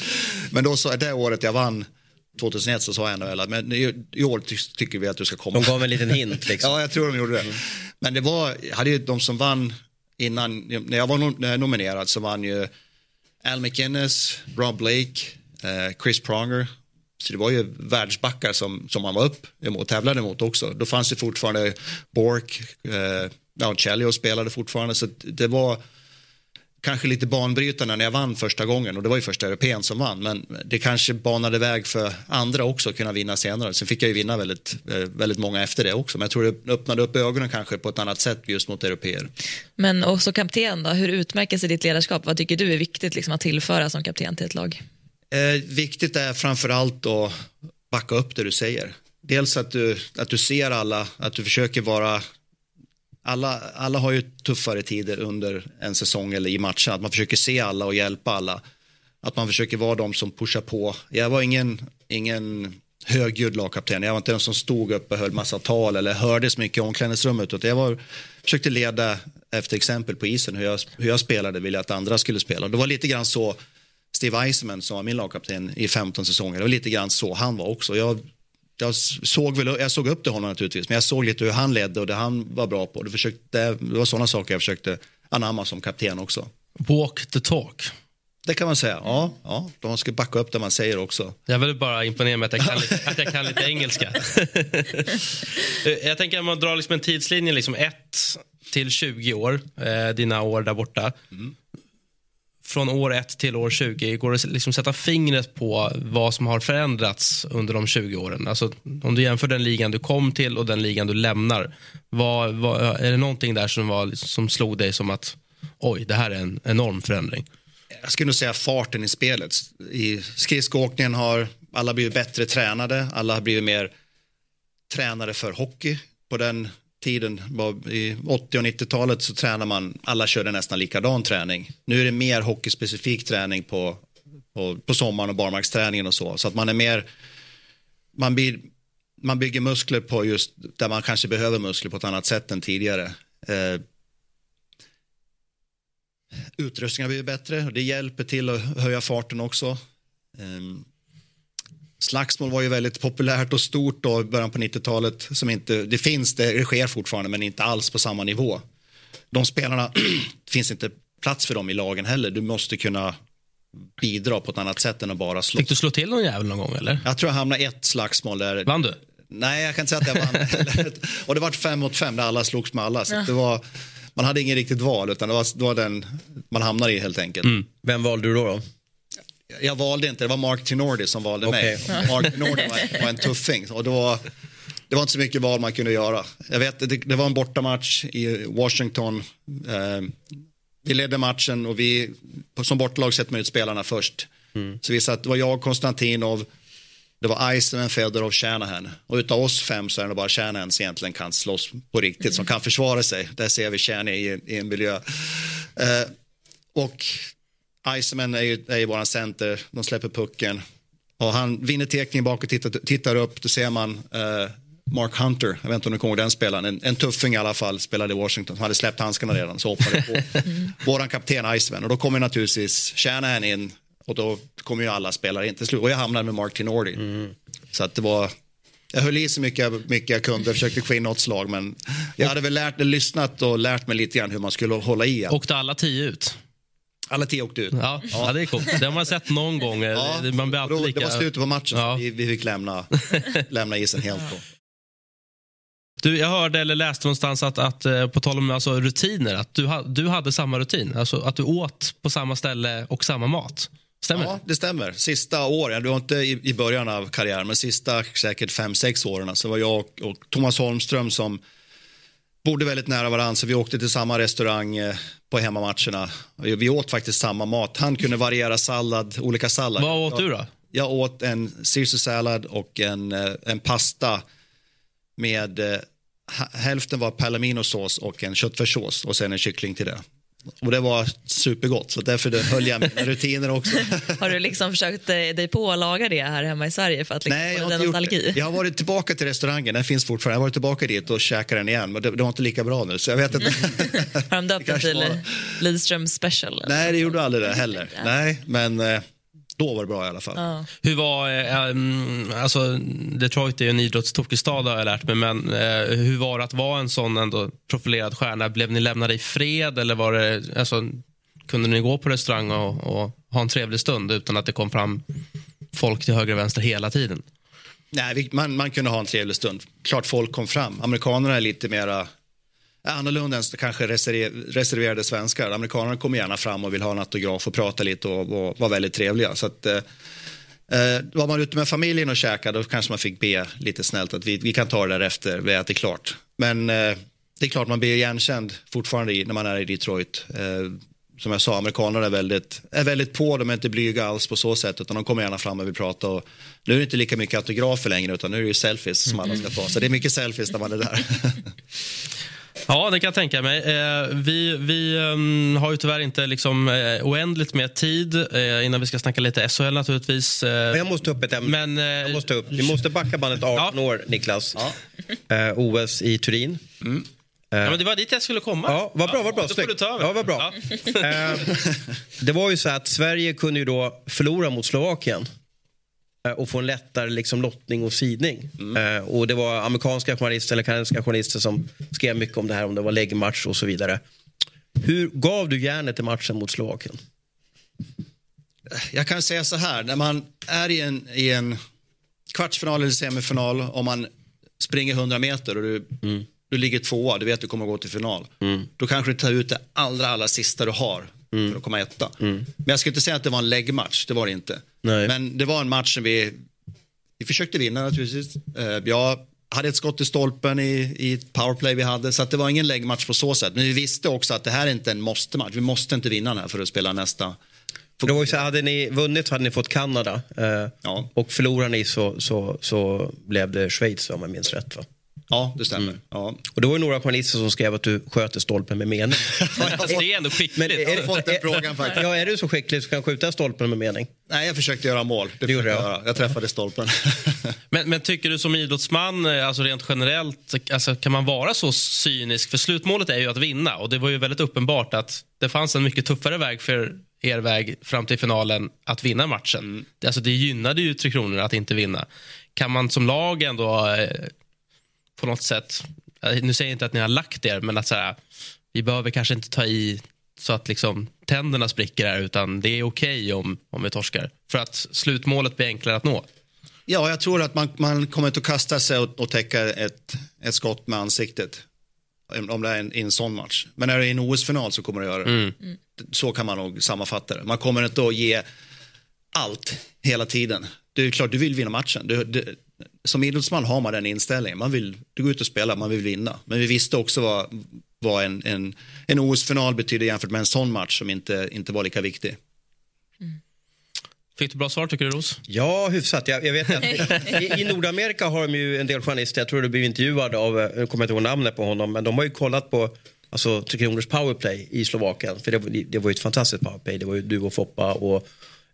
Men då så, det året jag vann 2001 så sa jag ändå att men i, i år ty, tycker vi att du ska komma. De gav en liten hint liksom. Ja, jag tror de gjorde det. Men det var, hade ju de som vann innan, när jag var nom- nominerad så vann ju Al McInnes, Rob Blake, eh, Chris Pronger. Så det var ju världsbackar som, som man var upp emot, tävlade emot också. Då fanns det fortfarande Bork, eh, ja, Chelios spelade fortfarande. Så det var kanske lite banbrytande när jag vann första gången och det var ju första europeen som vann men det kanske banade väg för andra också att kunna vinna senare. Sen fick jag ju vinna väldigt, eh, väldigt många efter det också men jag tror det öppnade upp ögonen kanske på ett annat sätt just mot europeer. Men också kapten då, hur utmärker sig ditt ledarskap? Vad tycker du är viktigt liksom, att tillföra som kapten till ett lag? Eh, viktigt är framförallt att backa upp det du säger. Dels att du, att du ser alla, att du försöker vara alla, alla har ju tuffare tider under en säsong eller i matchen. Att man försöker se alla och hjälpa alla. Att man försöker vara de som pushar på. Jag var ingen, ingen högljudd lagkapten. Jag var inte den som stod upp och höll massa tal eller hördes mycket i omklädningsrummet. Utan jag var, försökte leda efter exempel på isen hur jag, hur jag spelade ville att andra skulle spela. Det var lite grann så Steve Eisenman som var min lagkapten i 15 säsonger. Det var lite grann så han var också. Jag jag såg, väl, jag såg upp till honom naturligtvis, men jag såg lite hur han ledde och det han var bra på. Det, försökte, det var sådana saker jag försökte anamma som kapten också. Walk the talk. Det kan man säga. Ja, ja, de ska backa upp det man säger också. Jag vill bara imponera med att jag kan lite, att jag kan lite engelska. jag tänker att man drar liksom en tidslinje, liksom 1 till 20 år, eh, dina år där borta. Mm från år 1 till år 20, går det att liksom sätta fingret på vad som har förändrats under de 20 åren? Alltså, om du jämför den ligan du kom till och den ligan du lämnar, vad, vad, är det någonting där som, var, som slog dig som att oj, det här är en enorm förändring? Jag skulle nog säga farten i spelet. I skridskoåkningen har alla blivit bättre tränade, alla har blivit mer tränade för hockey på den tiden, i 80 och 90-talet så tränar man, alla körde nästan likadan träning. Nu är det mer hockeyspecifik träning på, på, på sommaren och barmarksträningen och så. Så att man är mer, man, blir, man bygger muskler på just där man kanske behöver muskler på ett annat sätt än tidigare. Eh, utrustningen har blivit bättre och det hjälper till att höja farten också. Eh, Slagsmål var ju väldigt populärt och stort då i början på 90-talet. Som inte, det finns, det sker fortfarande men inte alls på samma nivå. De spelarna, det finns inte plats för dem i lagen heller. Du måste kunna bidra på ett annat sätt än att bara slå. Fick du slå till någon jävel någon gång eller? Jag tror jag hamnade ett slagsmål där. Vann du? Nej, jag kan inte säga att jag vann. och det var fem mot fem där alla slogs med alla. Så ja. det var, man hade ingen riktigt val utan det var, det var den man hamnade i helt enkelt. Mm. Vem valde du då? då? Jag valde inte, det var Mark Tinordi som valde okay. mig. Mark Tinordi var, var, en tuffing. Och då, det var inte så mycket val man kunde göra. Jag vet, det, det var en bortamatch i Washington. Eh, vi ledde matchen och vi, som bortalag sätter man ut spelarna först. Mm. Så vi satt, det var jag, Konstantinov, det var Iceman, Fedorov, Shanahan. Och utav oss fem så är det bara Shanahan som egentligen kan slåss på riktigt, som kan försvara sig. Där ser vi Shanahan i, i en miljö. Eh, och Iceman är ju, är ju våran center, de släpper pucken. Och han vinner tekningen bak och tittar, tittar upp, då ser man uh, Mark Hunter, jag vet inte om du kommer ihåg den spelaren, en, en tuffing i alla fall, spelade i Washington, han hade släppt handskarna redan, så hoppade på våran kapten Iceman. Och då kommer naturligtvis Shanahan in och då kommer ju alla spelare in till slut. Och jag hamnade med Mark Tinordi. Mm. Så att det var, jag höll i så mycket, mycket jag kunde, försökte få in något slag men jag hade väl lärt, lyssnat och lärt mig lite grann hur man skulle hålla i. Åkte alla tio ut? Alla tio åkte ut. Ja, ja. det är coolt. Det har man sett någon gång. Ja, man blir alltid lika... Det var slutet på matchen, ja. vi, vi fick lämna, lämna isen helt. På. Du, jag hörde eller läste någonstans att, att eh, på tal om alltså, rutiner, att du, du hade samma rutin. Alltså att du åt på samma ställe och samma mat. Stämmer Ja, det stämmer. Sista åren, det var inte i, i början av karriären, men sista säkert fem, sex åren så var jag och, och Thomas Holmström som bodde väldigt nära varandra så vi åkte till samma restaurang eh, på hemmamatcherna. Vi åt faktiskt samma mat. Han kunde variera sallad, olika sallad. Vad åt du då? Jag åt en caesar och en, eh, en pasta med eh, hälften var palaminosås och en köttfärssås och sen en kyckling till det. Och det var supergott, så därför höll jag mina rutiner också. har du liksom försökt dig på att laga det här hemma i Sverige för att liksom Nej, jag har, gjort det. jag har varit tillbaka till restaurangen, den finns fortfarande. Jag har varit tillbaka dit och käkat den igen, men det, det var inte lika bra nu. Så jag vet inte. har de döpt den till Lidström special? Nej, det gjorde aldrig det heller. Nej, men eh, då var det bra i alla fall. Ja. Hur var, um, alltså Detroit är ju en idrottstokig stad har jag lärt mig, men uh, hur var det att vara en sån ändå profilerad stjärna? Blev ni lämnade i fred eller var det, alltså, kunde ni gå på restaurang och, och ha en trevlig stund utan att det kom fram folk till höger och vänster hela tiden? Nej, man, man kunde ha en trevlig stund. Klart folk kom fram. Amerikanerna är lite mera annorlunda än kanske reserverade svenskar. Amerikanerna kommer gärna fram och vill ha en autograf och prata lite och, och vara väldigt trevliga. Så att, eh, eh, var man ute med familjen och käkade då kanske man fick be lite snällt att vi, vi kan ta det där efter vi ätit klart. Men eh, det är klart man blir igenkänd fortfarande i, när man är i Detroit. Eh, som jag sa, amerikanerna är väldigt, är väldigt på, de är inte blyga alls på så sätt, utan de kommer gärna fram och vill prata. Och nu är det inte lika mycket autografer längre, utan nu är det ju selfies som alla ska ta. Så det är mycket selfies när man är där. Ja, det kan jag tänka mig. Eh, vi vi um, har ju tyvärr inte liksom, eh, oändligt med tid eh, innan vi ska snacka lite SHL naturligtvis. Jag måste upp ett ämne. Men, jag måste upp. Vi måste backa bandet 18 ja. år, Niklas. Ja. Eh, OS i Turin. Mm. Ja, men det var dit jag skulle komma. Ja, vad bra. Vad bra. Ta över. Ja, vad bra. Ja. det var ju så att Sverige kunde ju då förlora mot Slovakien och få en lättare liksom, lottning och sidning. Mm. och det var amerikanska journalister eller kanadensiska journalister som skrev mycket om det här, om det var läggmatch och så vidare. Hur gav du järnet i matchen mot Slovakien? Jag kan säga så här, när man är i en, i en kvartsfinal eller semifinal, om man springer 100 meter och du mm du ligger tvåa, du vet att du kommer att gå till final. Mm. Då kanske du tar ut det allra, allra sista du har mm. för att komma etta. Mm. Men jag ska inte säga att det var en läggmatch, det var det inte. Nej. Men det var en match som vi, vi försökte vinna naturligtvis. Eh, jag hade ett skott i stolpen i, i powerplay vi hade, så det var ingen läggmatch på så sätt. Men vi visste också att det här är inte en måste-match. Vi måste inte vinna den här för att spela nästa. Det var ju så, hade ni vunnit hade ni fått Kanada. Eh, ja. Och förlorar ni så, så, så blev det Schweiz om jag minns rätt va? Ja, det stämmer. Mm. Ja. Och det var några journalister som skrev att du sköter stolpen med mening. alltså, det är ändå skickligt. Men är, fått den frågan faktiskt. Ja, är du så skicklig så kan skjuta stolpen med mening? Nej, jag försökte göra mål. Det, det gjorde jag. Göra. Jag träffade stolpen. men, men, tycker du som idrottsman, eh, alltså rent generellt, alltså, kan man vara så cynisk? För slutmålet är ju att vinna och det var ju väldigt uppenbart att det fanns en mycket tuffare väg för er väg fram till finalen att vinna matchen. Mm. Alltså, det gynnade ju Tre Kronor att inte vinna. Kan man som lag ändå eh, på något sätt, eh, nu säger jag inte att ni har lagt er, men att så här, vi behöver kanske inte ta i så att liksom tänderna spricker här, utan det är okej okay om, om vi torskar. För att slutmålet blir enklare att nå. Ja, jag tror att man, man kommer inte att kasta sig och, och täcka ett, ett skott med ansiktet. Om det är en, en sån match. Men är det en OS-final så kommer det göra det. Mm. Så kan man nog sammanfatta det. Man kommer inte att ge allt hela tiden. Det är klart, du vill vinna matchen. Du, du, som idrottsman har man den inställningen. Man vill du går ut och spelar, man vill vinna. Men vi visste också vad, vad en, en, en OS-final betyder jämfört med en sån match som inte, inte var lika viktig. Mm. Fick du bra svar tycker du Ros? Ja, hyfsat. Jag, jag vet att i, i, Nordamerika har de ju en del journalister, jag tror du blev intervjuad av, jag kommer inte ihåg namnet på honom, men de har ju kollat på alltså, Tre Kronors powerplay i Slovakien. För det, det var ju ett fantastiskt powerplay. Det var ju du och Foppa och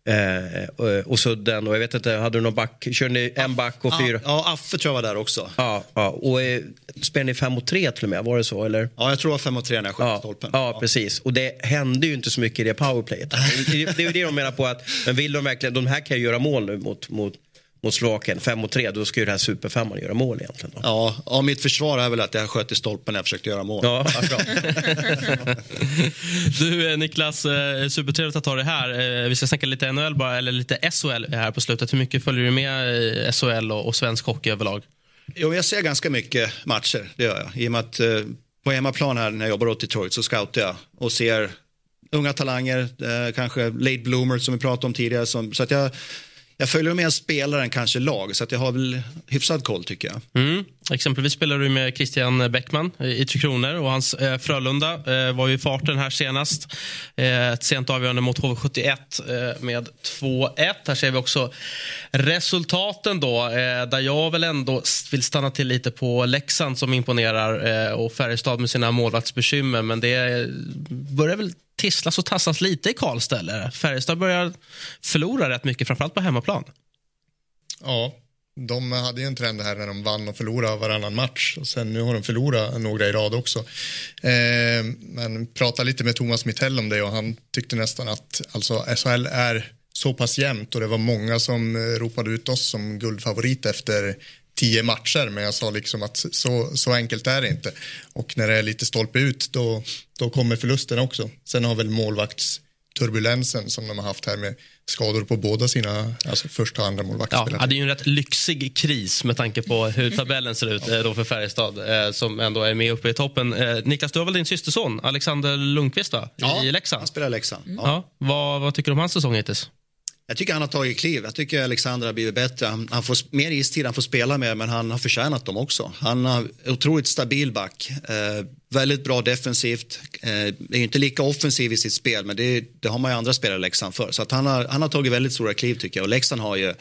Eh, och Sudden och jag vet inte, hade du någon back? Körde ni en back och fyra? Ja, Affe tror jag var där också. Ja, ja. och eh, spelade ni fem mot tre till och med? Var det så eller? Ja, jag tror det var fem mot tre när jag sköt ja, stolpen. Ja, ja, precis. Och det hände ju inte så mycket i det powerplayet. det, det är ju det de menar på att, men vill de verkligen, de här kan ju göra mål nu mot, mot mot Slovakien, 5 mot 3, då ska ju den här superfemman göra mål egentligen. Då. Ja, och mitt försvar är väl att jag sköt i stolpen när jag försökte göra mål. Ja, du eh, Niklas, eh, supertrevligt att ha dig här. Eh, vi ska snacka lite NHL bara, eller lite SHL här på slutet. Hur mycket följer du med i SHL och, och svensk hockey överlag? Jo, jag ser ganska mycket matcher, det gör jag. I och med att på hemmaplan här när jag jobbar åt Detroit så scoutar jag och ser unga talanger, kanske late bloomers som vi pratade om tidigare. Som, så att jag jag följer med spelaren kanske lag, så att jag har väl hyfsad koll tycker jag. Mm. Exempelvis spelar du med Christian Bäckman i Tre Kronor och hans eh, Frölunda eh, var ju i farten här senast. Eh, ett sent avgörande mot HV71 eh, med 2-1. Här ser vi också resultaten då, eh, där jag väl ändå vill stanna till lite på Leksand som imponerar eh, och Färjestad med sina målvaktsbekymmer, men det eh, börjar väl tisslas och tassas lite i Karlstad? Eller? Färjestad börjar förlora rätt mycket, framförallt på hemmaplan. Ja, de hade ju en trend här när de vann och förlorade varannan match och sen nu har de förlorat några i rad också. Eh, men pratade lite med Thomas Mittell om det och han tyckte nästan att alltså SHL är så pass jämnt och det var många som eh, ropade ut oss som guldfavorit efter tio matcher men jag sa liksom att så, så enkelt är det inte. Och när det är lite stolpe ut då, då kommer förlusten också. Sen har väl målvaktsturbulensen som de har haft här med skador på båda sina alltså första och andra målvakter. Ja, det är ju en rätt lyxig kris med tanke på hur tabellen ser ut eh, då för Färjestad eh, som ändå är med uppe i toppen. Eh, Niklas, du har väl din systerson Alexander Lundqvist va? Ja, i Leksand? han spelar i Leksand. Ja. Ja. Vad, vad tycker du om hans säsong hittills? Jag tycker han har tagit kliv. Jag tycker Alexander har blivit bättre. Han, han får mer istid, han får spela mer, men han har förtjänat dem också. Han har otroligt stabil back. Eh, väldigt bra defensivt. Eh, är inte lika offensiv i sitt spel, men det, det har man ju andra spelare i Leksand för. Så att han, har, han har tagit väldigt stora kliv tycker jag. Och Leksand har ju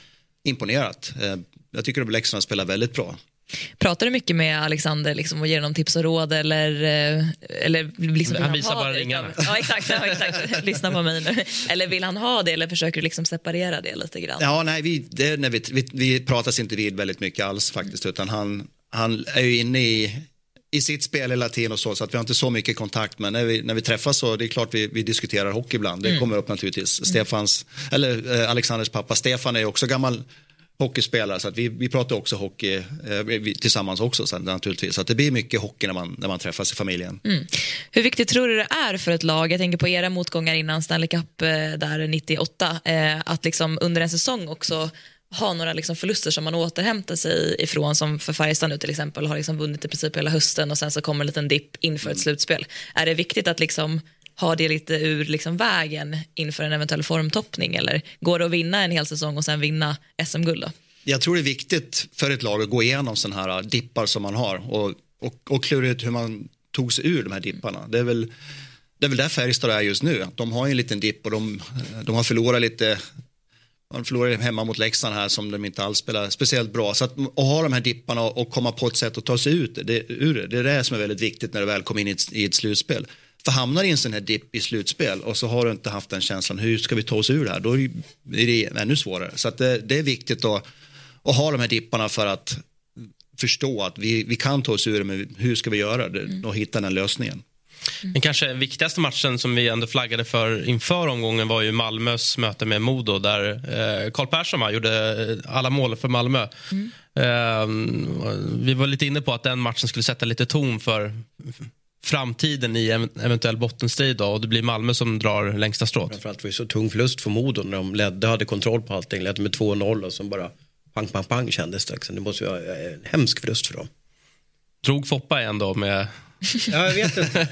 imponerat. Eh, jag tycker att Leksand har spelat väldigt bra. Pratar du mycket med Alexander liksom, och ger honom tips och råd? Eller, eh, eller liksom, vill Han visar ha bara det? ringarna. Ja, exakt, ja, exakt. Lyssna på mig nu. Eller vill han ha det eller försöker du liksom separera det lite grann? Ja, nej, vi, det, när vi, vi, vi pratas inte vid väldigt mycket alls faktiskt, utan han, han är ju inne i, i sitt spel hela tiden och så, så att vi har inte så mycket kontakt. Men när vi, när vi träffas så det är klart vi, vi diskuterar hockey ibland. Det kommer upp naturligtvis. Stefans, eller eh, Alexanders pappa Stefan är ju också gammal hockeyspelare så att vi, vi pratar också hockey eh, vi, tillsammans också sen, naturligtvis. Så att det blir mycket hockey när man, när man träffas i familjen. Hur viktigt tror du det är för ett lag, jag tänker på era motgångar innan Stanley Cup eh, där 98, eh, att liksom under en säsong också ha några liksom förluster som man återhämtar sig ifrån som för Färjestad nu till exempel har liksom vunnit i princip hela hösten och sen så kommer en liten dipp inför ett slutspel. Är det viktigt att liksom ha det lite ur liksom vägen inför en eventuell formtoppning eller går det att vinna en hel säsong och sen vinna SM-guld? Jag tror det är viktigt för ett lag att gå igenom sådana här dippar som man har och, och, och klura ut hur man tog sig ur de här dipparna. Det är väl, det är väl där Färjestad är just nu. De har ju en liten dipp och de, de har förlorat lite de förlorade hemma mot Leksand här som de inte alls spelar speciellt bra. Så att, att ha de här dipparna och, och komma på ett sätt att ta sig ut det, ur det, det är det som är väldigt viktigt när du väl kommer in i ett, i ett slutspel. För hamnar i en sån här dipp i slutspel och så har du inte haft den känslan, hur ska vi ta oss ur det här? Då är det ännu svårare. Så att det, det är viktigt att, att ha de här dipparna för att förstå att vi, vi kan ta oss ur det, men hur ska vi göra det och hitta den lösningen. Den kanske viktigaste matchen som vi ändå flaggade för inför omgången var ju Malmös möte med Modo där eh, Karl Persson gjorde alla mål för Malmö. Eh, vi var lite inne på att den matchen skulle sätta lite ton för framtiden i en eventuell bottenstrid då, och det blir Malmö som drar längsta strået. Framförallt var det så tung förlust för Modo när de ledde, hade kontroll på allting, ledde med 2-0 och så bara pang, pang, pang kändes det. Det måste vara en hemsk förlust för dem. Drog Foppa igen då med Ja, jag vet inte.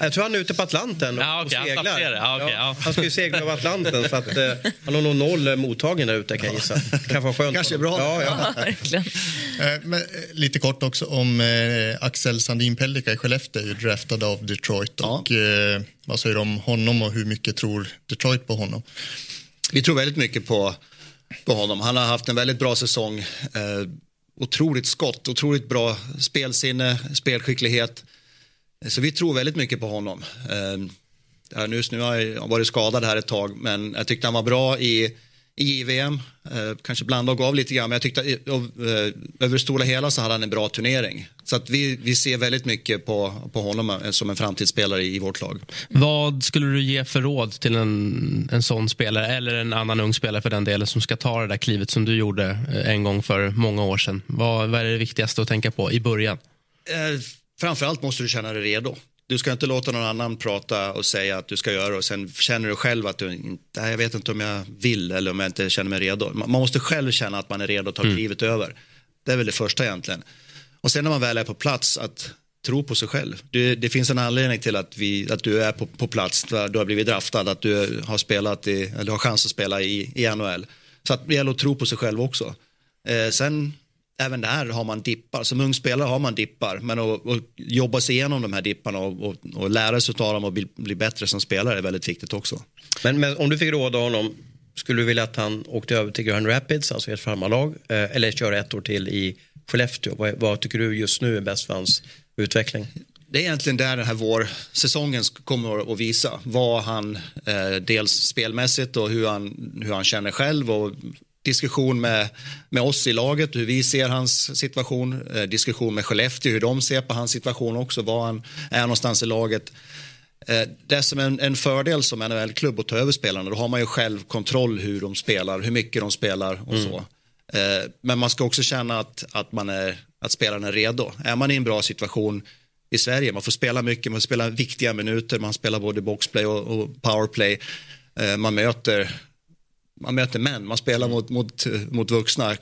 Jag tror han är ute på Atlanten och, Ja, okej, och han seglar. det. Ja, okej, ja. Han ska ju segla över Atlanten så att, eh, han har nog noll eh, mottagning där ute kan jag gissa. Det kan vara skönt. Kanske honom. bra. Ja, ja. Ja, verkligen. Eh, Men, eh, lite kort också om eh, Axel Sandin Pellikka i Skellefteå är ju draftad av Detroit. Ja. Och, eh, vad säger du om honom och hur mycket tror Detroit på honom? Vi tror väldigt mycket på, på honom. Han har haft en väldigt bra säsong. Eh, otroligt skott, otroligt bra spelsinne, spelskicklighet. Så vi tror väldigt mycket på honom. Eh, nu, nu har jag varit skadad här ett tag, men jag tyckte han var bra i, i JVM. Eh, kanske blandade och gav lite grann, men jag tyckte eh, över det stora hela så hade han en bra turnering. Så att vi, vi ser väldigt mycket på, på honom eh, som en framtidsspelare i, i vårt lag. Vad skulle du ge för råd till en, en sån spelare eller en annan ung spelare för den delen som ska ta det där klivet som du gjorde eh, en gång för många år sedan? Vad, vad är det viktigaste att tänka på i början? Eh, framförallt måste du känna dig redo. Du ska inte låta någon annan prata och säga att du ska göra och sen känner du själv att du inte, jag vet inte om jag vill eller om jag inte känner mig redo. Man måste själv känna att man är redo att ta klivet över. Det är väl det första egentligen. Och sen när man väl är på plats att tro på sig själv. Det, det finns en anledning till att, vi, att du är på, på plats, du du har blivit draftad, att du har spelat i, eller har chans att spela i, i NHL. Så att det gäller att tro på sig själv också. Eh, sen även där har man dippar. Som ung spelare har man dippar. Men att, att jobba sig igenom de här dipparna och, och, och lära sig av dem och bli, bli bättre som spelare är väldigt viktigt också. Men, men om du fick råda honom, skulle du vilja att han åkte över till Grand Rapids, alltså ert farmarlag, eh, eller köra ett år till i Skellefteå? Vad, vad tycker du just nu är bäst för hans utveckling? Det är egentligen där den här vårsäsongen kommer att visa vad han eh, dels spelmässigt och hur han, hur han känner själv och diskussion med, med oss i laget, hur vi ser hans situation, eh, diskussion med Skellefteå, hur de ser på hans situation också, var han är någonstans i laget. Eh, det är som en, en fördel som NHL-klubb att ta över spelarna, då har man ju själv kontroll hur de spelar, hur mycket de spelar och så. Eh, men man ska också känna att, att, man är, att spelaren är redo. Är man i en bra situation i Sverige, man får spela mycket, man får spela viktiga minuter, man spelar både boxplay och, och powerplay. Eh, man möter man möter män, man spelar mot, mot, mot vuxna,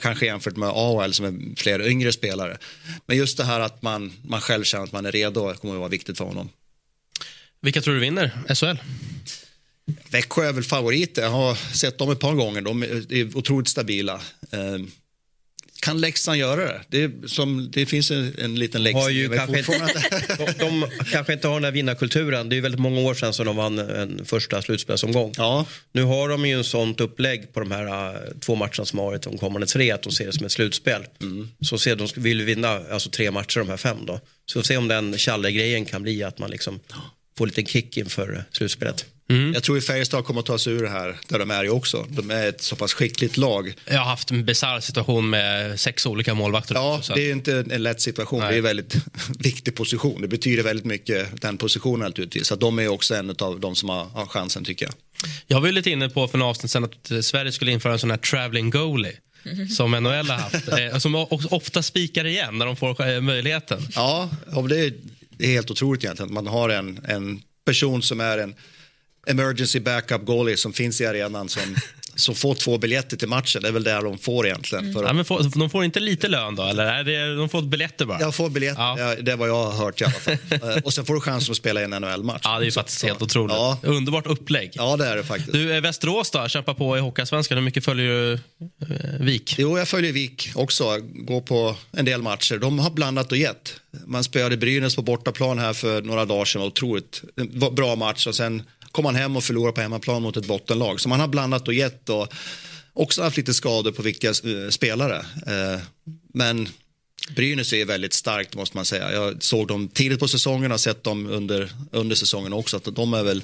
kanske jämfört med AHL som är fler yngre spelare. Men just det här att man, man själv känner att man är redo kommer att vara viktigt för honom. Vilka tror du vinner SHL? Växjö är väl favoriter. Jag har sett dem ett par gånger. De är otroligt stabila. Kan Leksand göra det? Det, som, det finns en, en liten Leksand. Har ju kanske de, de, kanske inte har den här vinnarkulturen. Det är väldigt många år sedan som de vann en första slutspelsomgång. Ja. Nu har de ju en sånt upplägg på de här uh, två matcherna som har varit de kommande tre att de ser det som ett slutspel. Mm. Så ser de vill vinna alltså tre matcher de här fem då. Så se om den Challe-grejen kan bli att man liksom får lite kick inför slutspelet. Mm. Jag tror att Färjestad kommer att ta sig ur det här där de är ju också. De är ett så pass skickligt lag. Jag har haft en bisarr situation med sex olika målvakter. Ja, också, det är inte en lätt situation. Nej. Det är en väldigt viktig position. Det betyder väldigt mycket, den positionen naturligtvis. Så de är också en av de som har, har chansen tycker jag. Jag var lite inne på för några avsnitt sedan att Sverige skulle införa en sån här traveling goalie som NHL har haft. Eh, som ofta spikar igen när de får eh, möjligheten. Ja, det är, det är helt otroligt egentligen. Man har en, en person som är en emergency backup goalie som finns i arenan som, som får två biljetter till matchen. Det är väl det de får egentligen. Mm. Ja, men får, de får inte lite lön då? Eller är det, de får biljetter bara? Jag får biljetter, ja. det är vad jag har hört i alla fall. Eh, och sen får du chansen att spela i en NHL-match. Ja, det är faktiskt så, helt otroligt. Ja. Underbart upplägg. Ja, det är det faktiskt. Du, eh, Västerås då, kämpar på i Hockeyallsvenskan. Hur mycket följer du eh, Vik? Jo, jag följer Vik också. Går på en del matcher. De har blandat och gett. Man spelade Brynäs på bortaplan här för några dagar sedan. Otroligt bra match och sen kom han hem och förlorade på hemmaplan mot ett bottenlag. Så man har blandat och gett och också haft lite skador på viktiga eh, spelare. Eh, men Brynäs är väldigt starkt måste man säga. Jag såg dem tidigt på säsongen och har sett dem under, under säsongen också. Att de är väl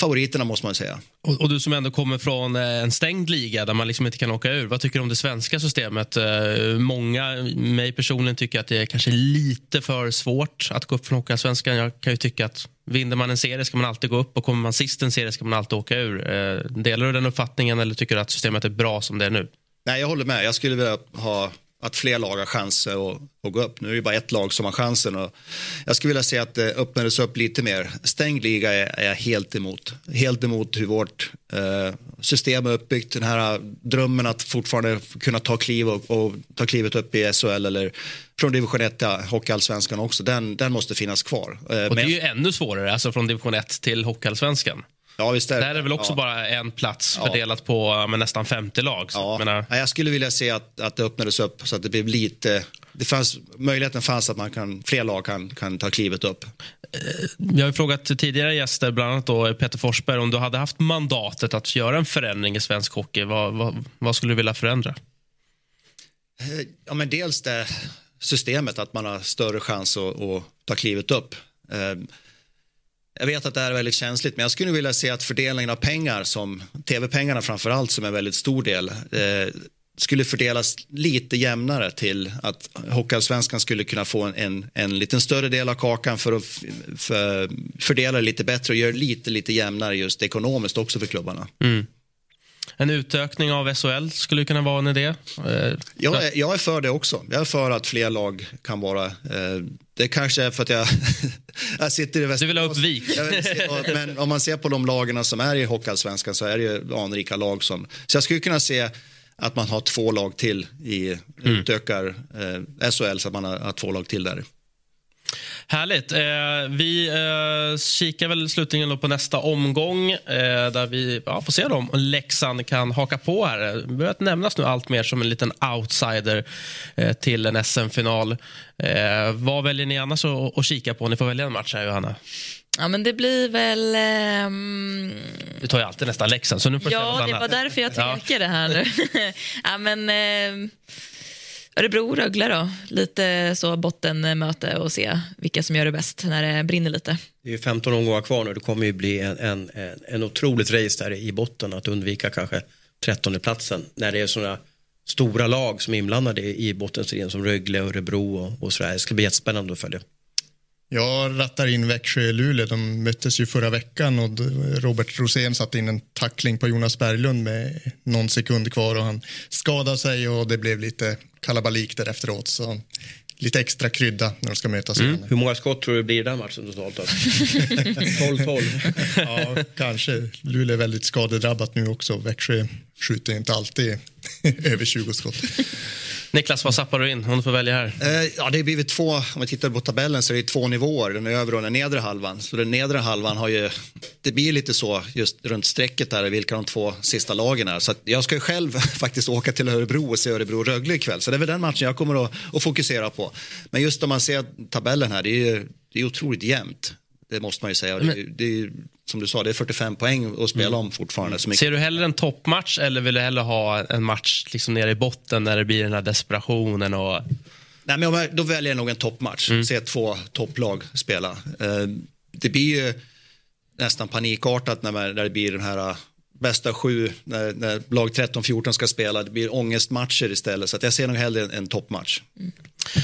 favoriterna måste man säga. Och, och, du som ändå kommer från eh, en stängd liga där man liksom inte kan åka ur. Vad tycker du om det svenska systemet? Många, mig personligen, tycker att det är kanske lite för svårt att gå upp från Hockeyallsvenskan. Jag kan ju tycka att Vinner man en serie ska man alltid gå upp och kommer man sist en serie ska man alltid åka ur. Eh, delar du den uppfattningen eller tycker du att systemet är bra som det är nu? Nej, jag håller med. Jag skulle vilja ha att fler lag har chanser att, att gå upp. Nu är det bara ett lag som har chansen. Och jag skulle vilja se att det öppnades upp lite mer. Stängd liga är, jag helt emot. Helt emot hur vårt eh, system är uppbyggt. Den här drömmen att fortfarande kunna ta kliv och, och ta klivet upp i SHL eller från division 1 till hockeyallsvenskan också. Den, den måste finnas kvar. Eh, och det är ju ännu svårare, alltså från division 1 till hockeyallsvenskan. Ja, visst är Där är det väl också ja. bara en plats fördelat på med nästan 50 lag. Så ja. menar... Jag skulle vilja se att, att det öppnades upp så att det blev lite... Det fanns, möjligheten fanns att man kan, fler lag kan, kan ta klivet upp. Jag har frågat tidigare gäster, bland annat då Peter Forsberg, om du hade haft mandatet att göra en förändring i svensk hockey. Vad, vad, vad skulle du vilja förändra? Eh, ja, men dels det systemet, att man har större chans att, att ta klivet upp. Jag vet att det här är väldigt känsligt, men jag skulle vilja se att fördelningen av pengar, som tv-pengarna framför allt, som är en väldigt stor del, eh, skulle fördelas lite jämnare till att Hockeyallsvenskan skulle kunna få en, en, en liten större del av kakan för att för, fördela det lite bättre och göra det lite, lite jämnare just ekonomiskt också för klubbarna. Mm. En utökning av SHL skulle kunna vara en idé? Eh, jag är, jag är för det också. Jag är för att fler lag kan vara... Eh, det kanske är för att jag, jag sitter i Västerås. Du vill ha upp Vik? men om man ser på de lagarna som är i Hockeyallsvenskan så är det ju anrika lag som... Så jag skulle kunna se att man har två lag till i mm. utökar eh, SHL så att man har, har två lag till där. Härligt. Eh, vi eh, kikar väl slutligen på nästa omgång eh, där vi ja, får se om Leksand kan haka på här. Det börjar nämnas nu allt mer som en liten outsider till en SM-final. Vad väljer ni annars att, kika på? Ni får välja en match här, Johanna. Ja, men det blir väl... Um... Du tar ju alltid nästan Leksand, så nu får Ja, det var därför jag tvekade ja. här nu. ja, men... Uh... Örebro Rögle då, lite så bottenmöte och se vilka som gör det bäst när det brinner lite. Det är ju 15 omgångar kvar nu, det kommer ju bli en, en, en otroligt race där i botten att undvika kanske 13 platsen när det är sådana stora lag som är inblandade i bottenstriden som Rögle, Örebro och, och sådär. Det ska bli jättespännande att följa. Jag rattar in Växjö-Luleå. De möttes ju förra veckan och Robert Rosén satte in en tackling på Jonas Berglund med någon sekund kvar och han skadade sig och det blev lite kalabalik där efteråt. Så lite extra krydda när de ska mötas igen. Hur många skott tror du blir i den matchen totalt? då? 12-12. Ja, kanske. Luleå är väldigt skadedrabbat nu också. Växjö skjuter inte alltid över 20 skott. Niklas, vad zappar du in om du får välja här? Eh, ja, det har blivit två, om vi tittar på tabellen så är det två nivåer, den övre och den nedre halvan. Så den nedre halvan har ju, det blir lite så just runt strecket där, vilka de två sista lagen är. Så att jag ska ju själv faktiskt åka till Örebro och se Örebro-Rögle ikväll. Så det är väl den matchen jag kommer att, att fokusera på. Men just om man ser tabellen här, det är ju det är otroligt jämnt. Det måste man ju säga. Det är, det är, som du sa, det är 45 poäng att spela om fortfarande. Ser du hellre en toppmatch eller vill du hellre ha en match liksom nere i botten när det blir den här desperationen? Och... Nej, men om jag, då väljer jag nog en toppmatch. Se två topplag spela. Eh, det blir ju nästan panikartat när, man, när det blir den här eh, bästa sju, när, när lag 13-14 ska spela. Det blir ångestmatcher istället. Så att jag ser nog hellre en, en toppmatch.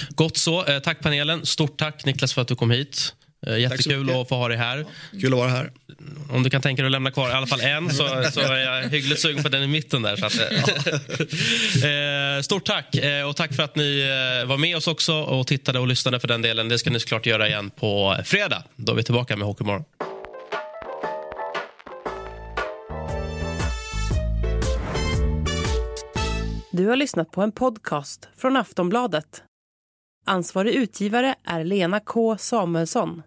Gott så. Eh, tack panelen. Stort tack Niklas för att du kom hit. Eh, Jättekul att få ha dig här. Kul att vara här. Om du kan tänka dig att lämna kvar i alla fall en så, så är jag hyggligt sugen på den i mitten där. Så att, eh, stort tack eh, och tack för att ni eh, var med oss också och tittade och lyssnade för den delen. Det ska ni såklart göra igen på fredag. Då är vi tillbaka med Hockeymorgon. Du har lyssnat på en podcast från Aftonbladet. Ansvarig utgivare är Lena K Samuelsson.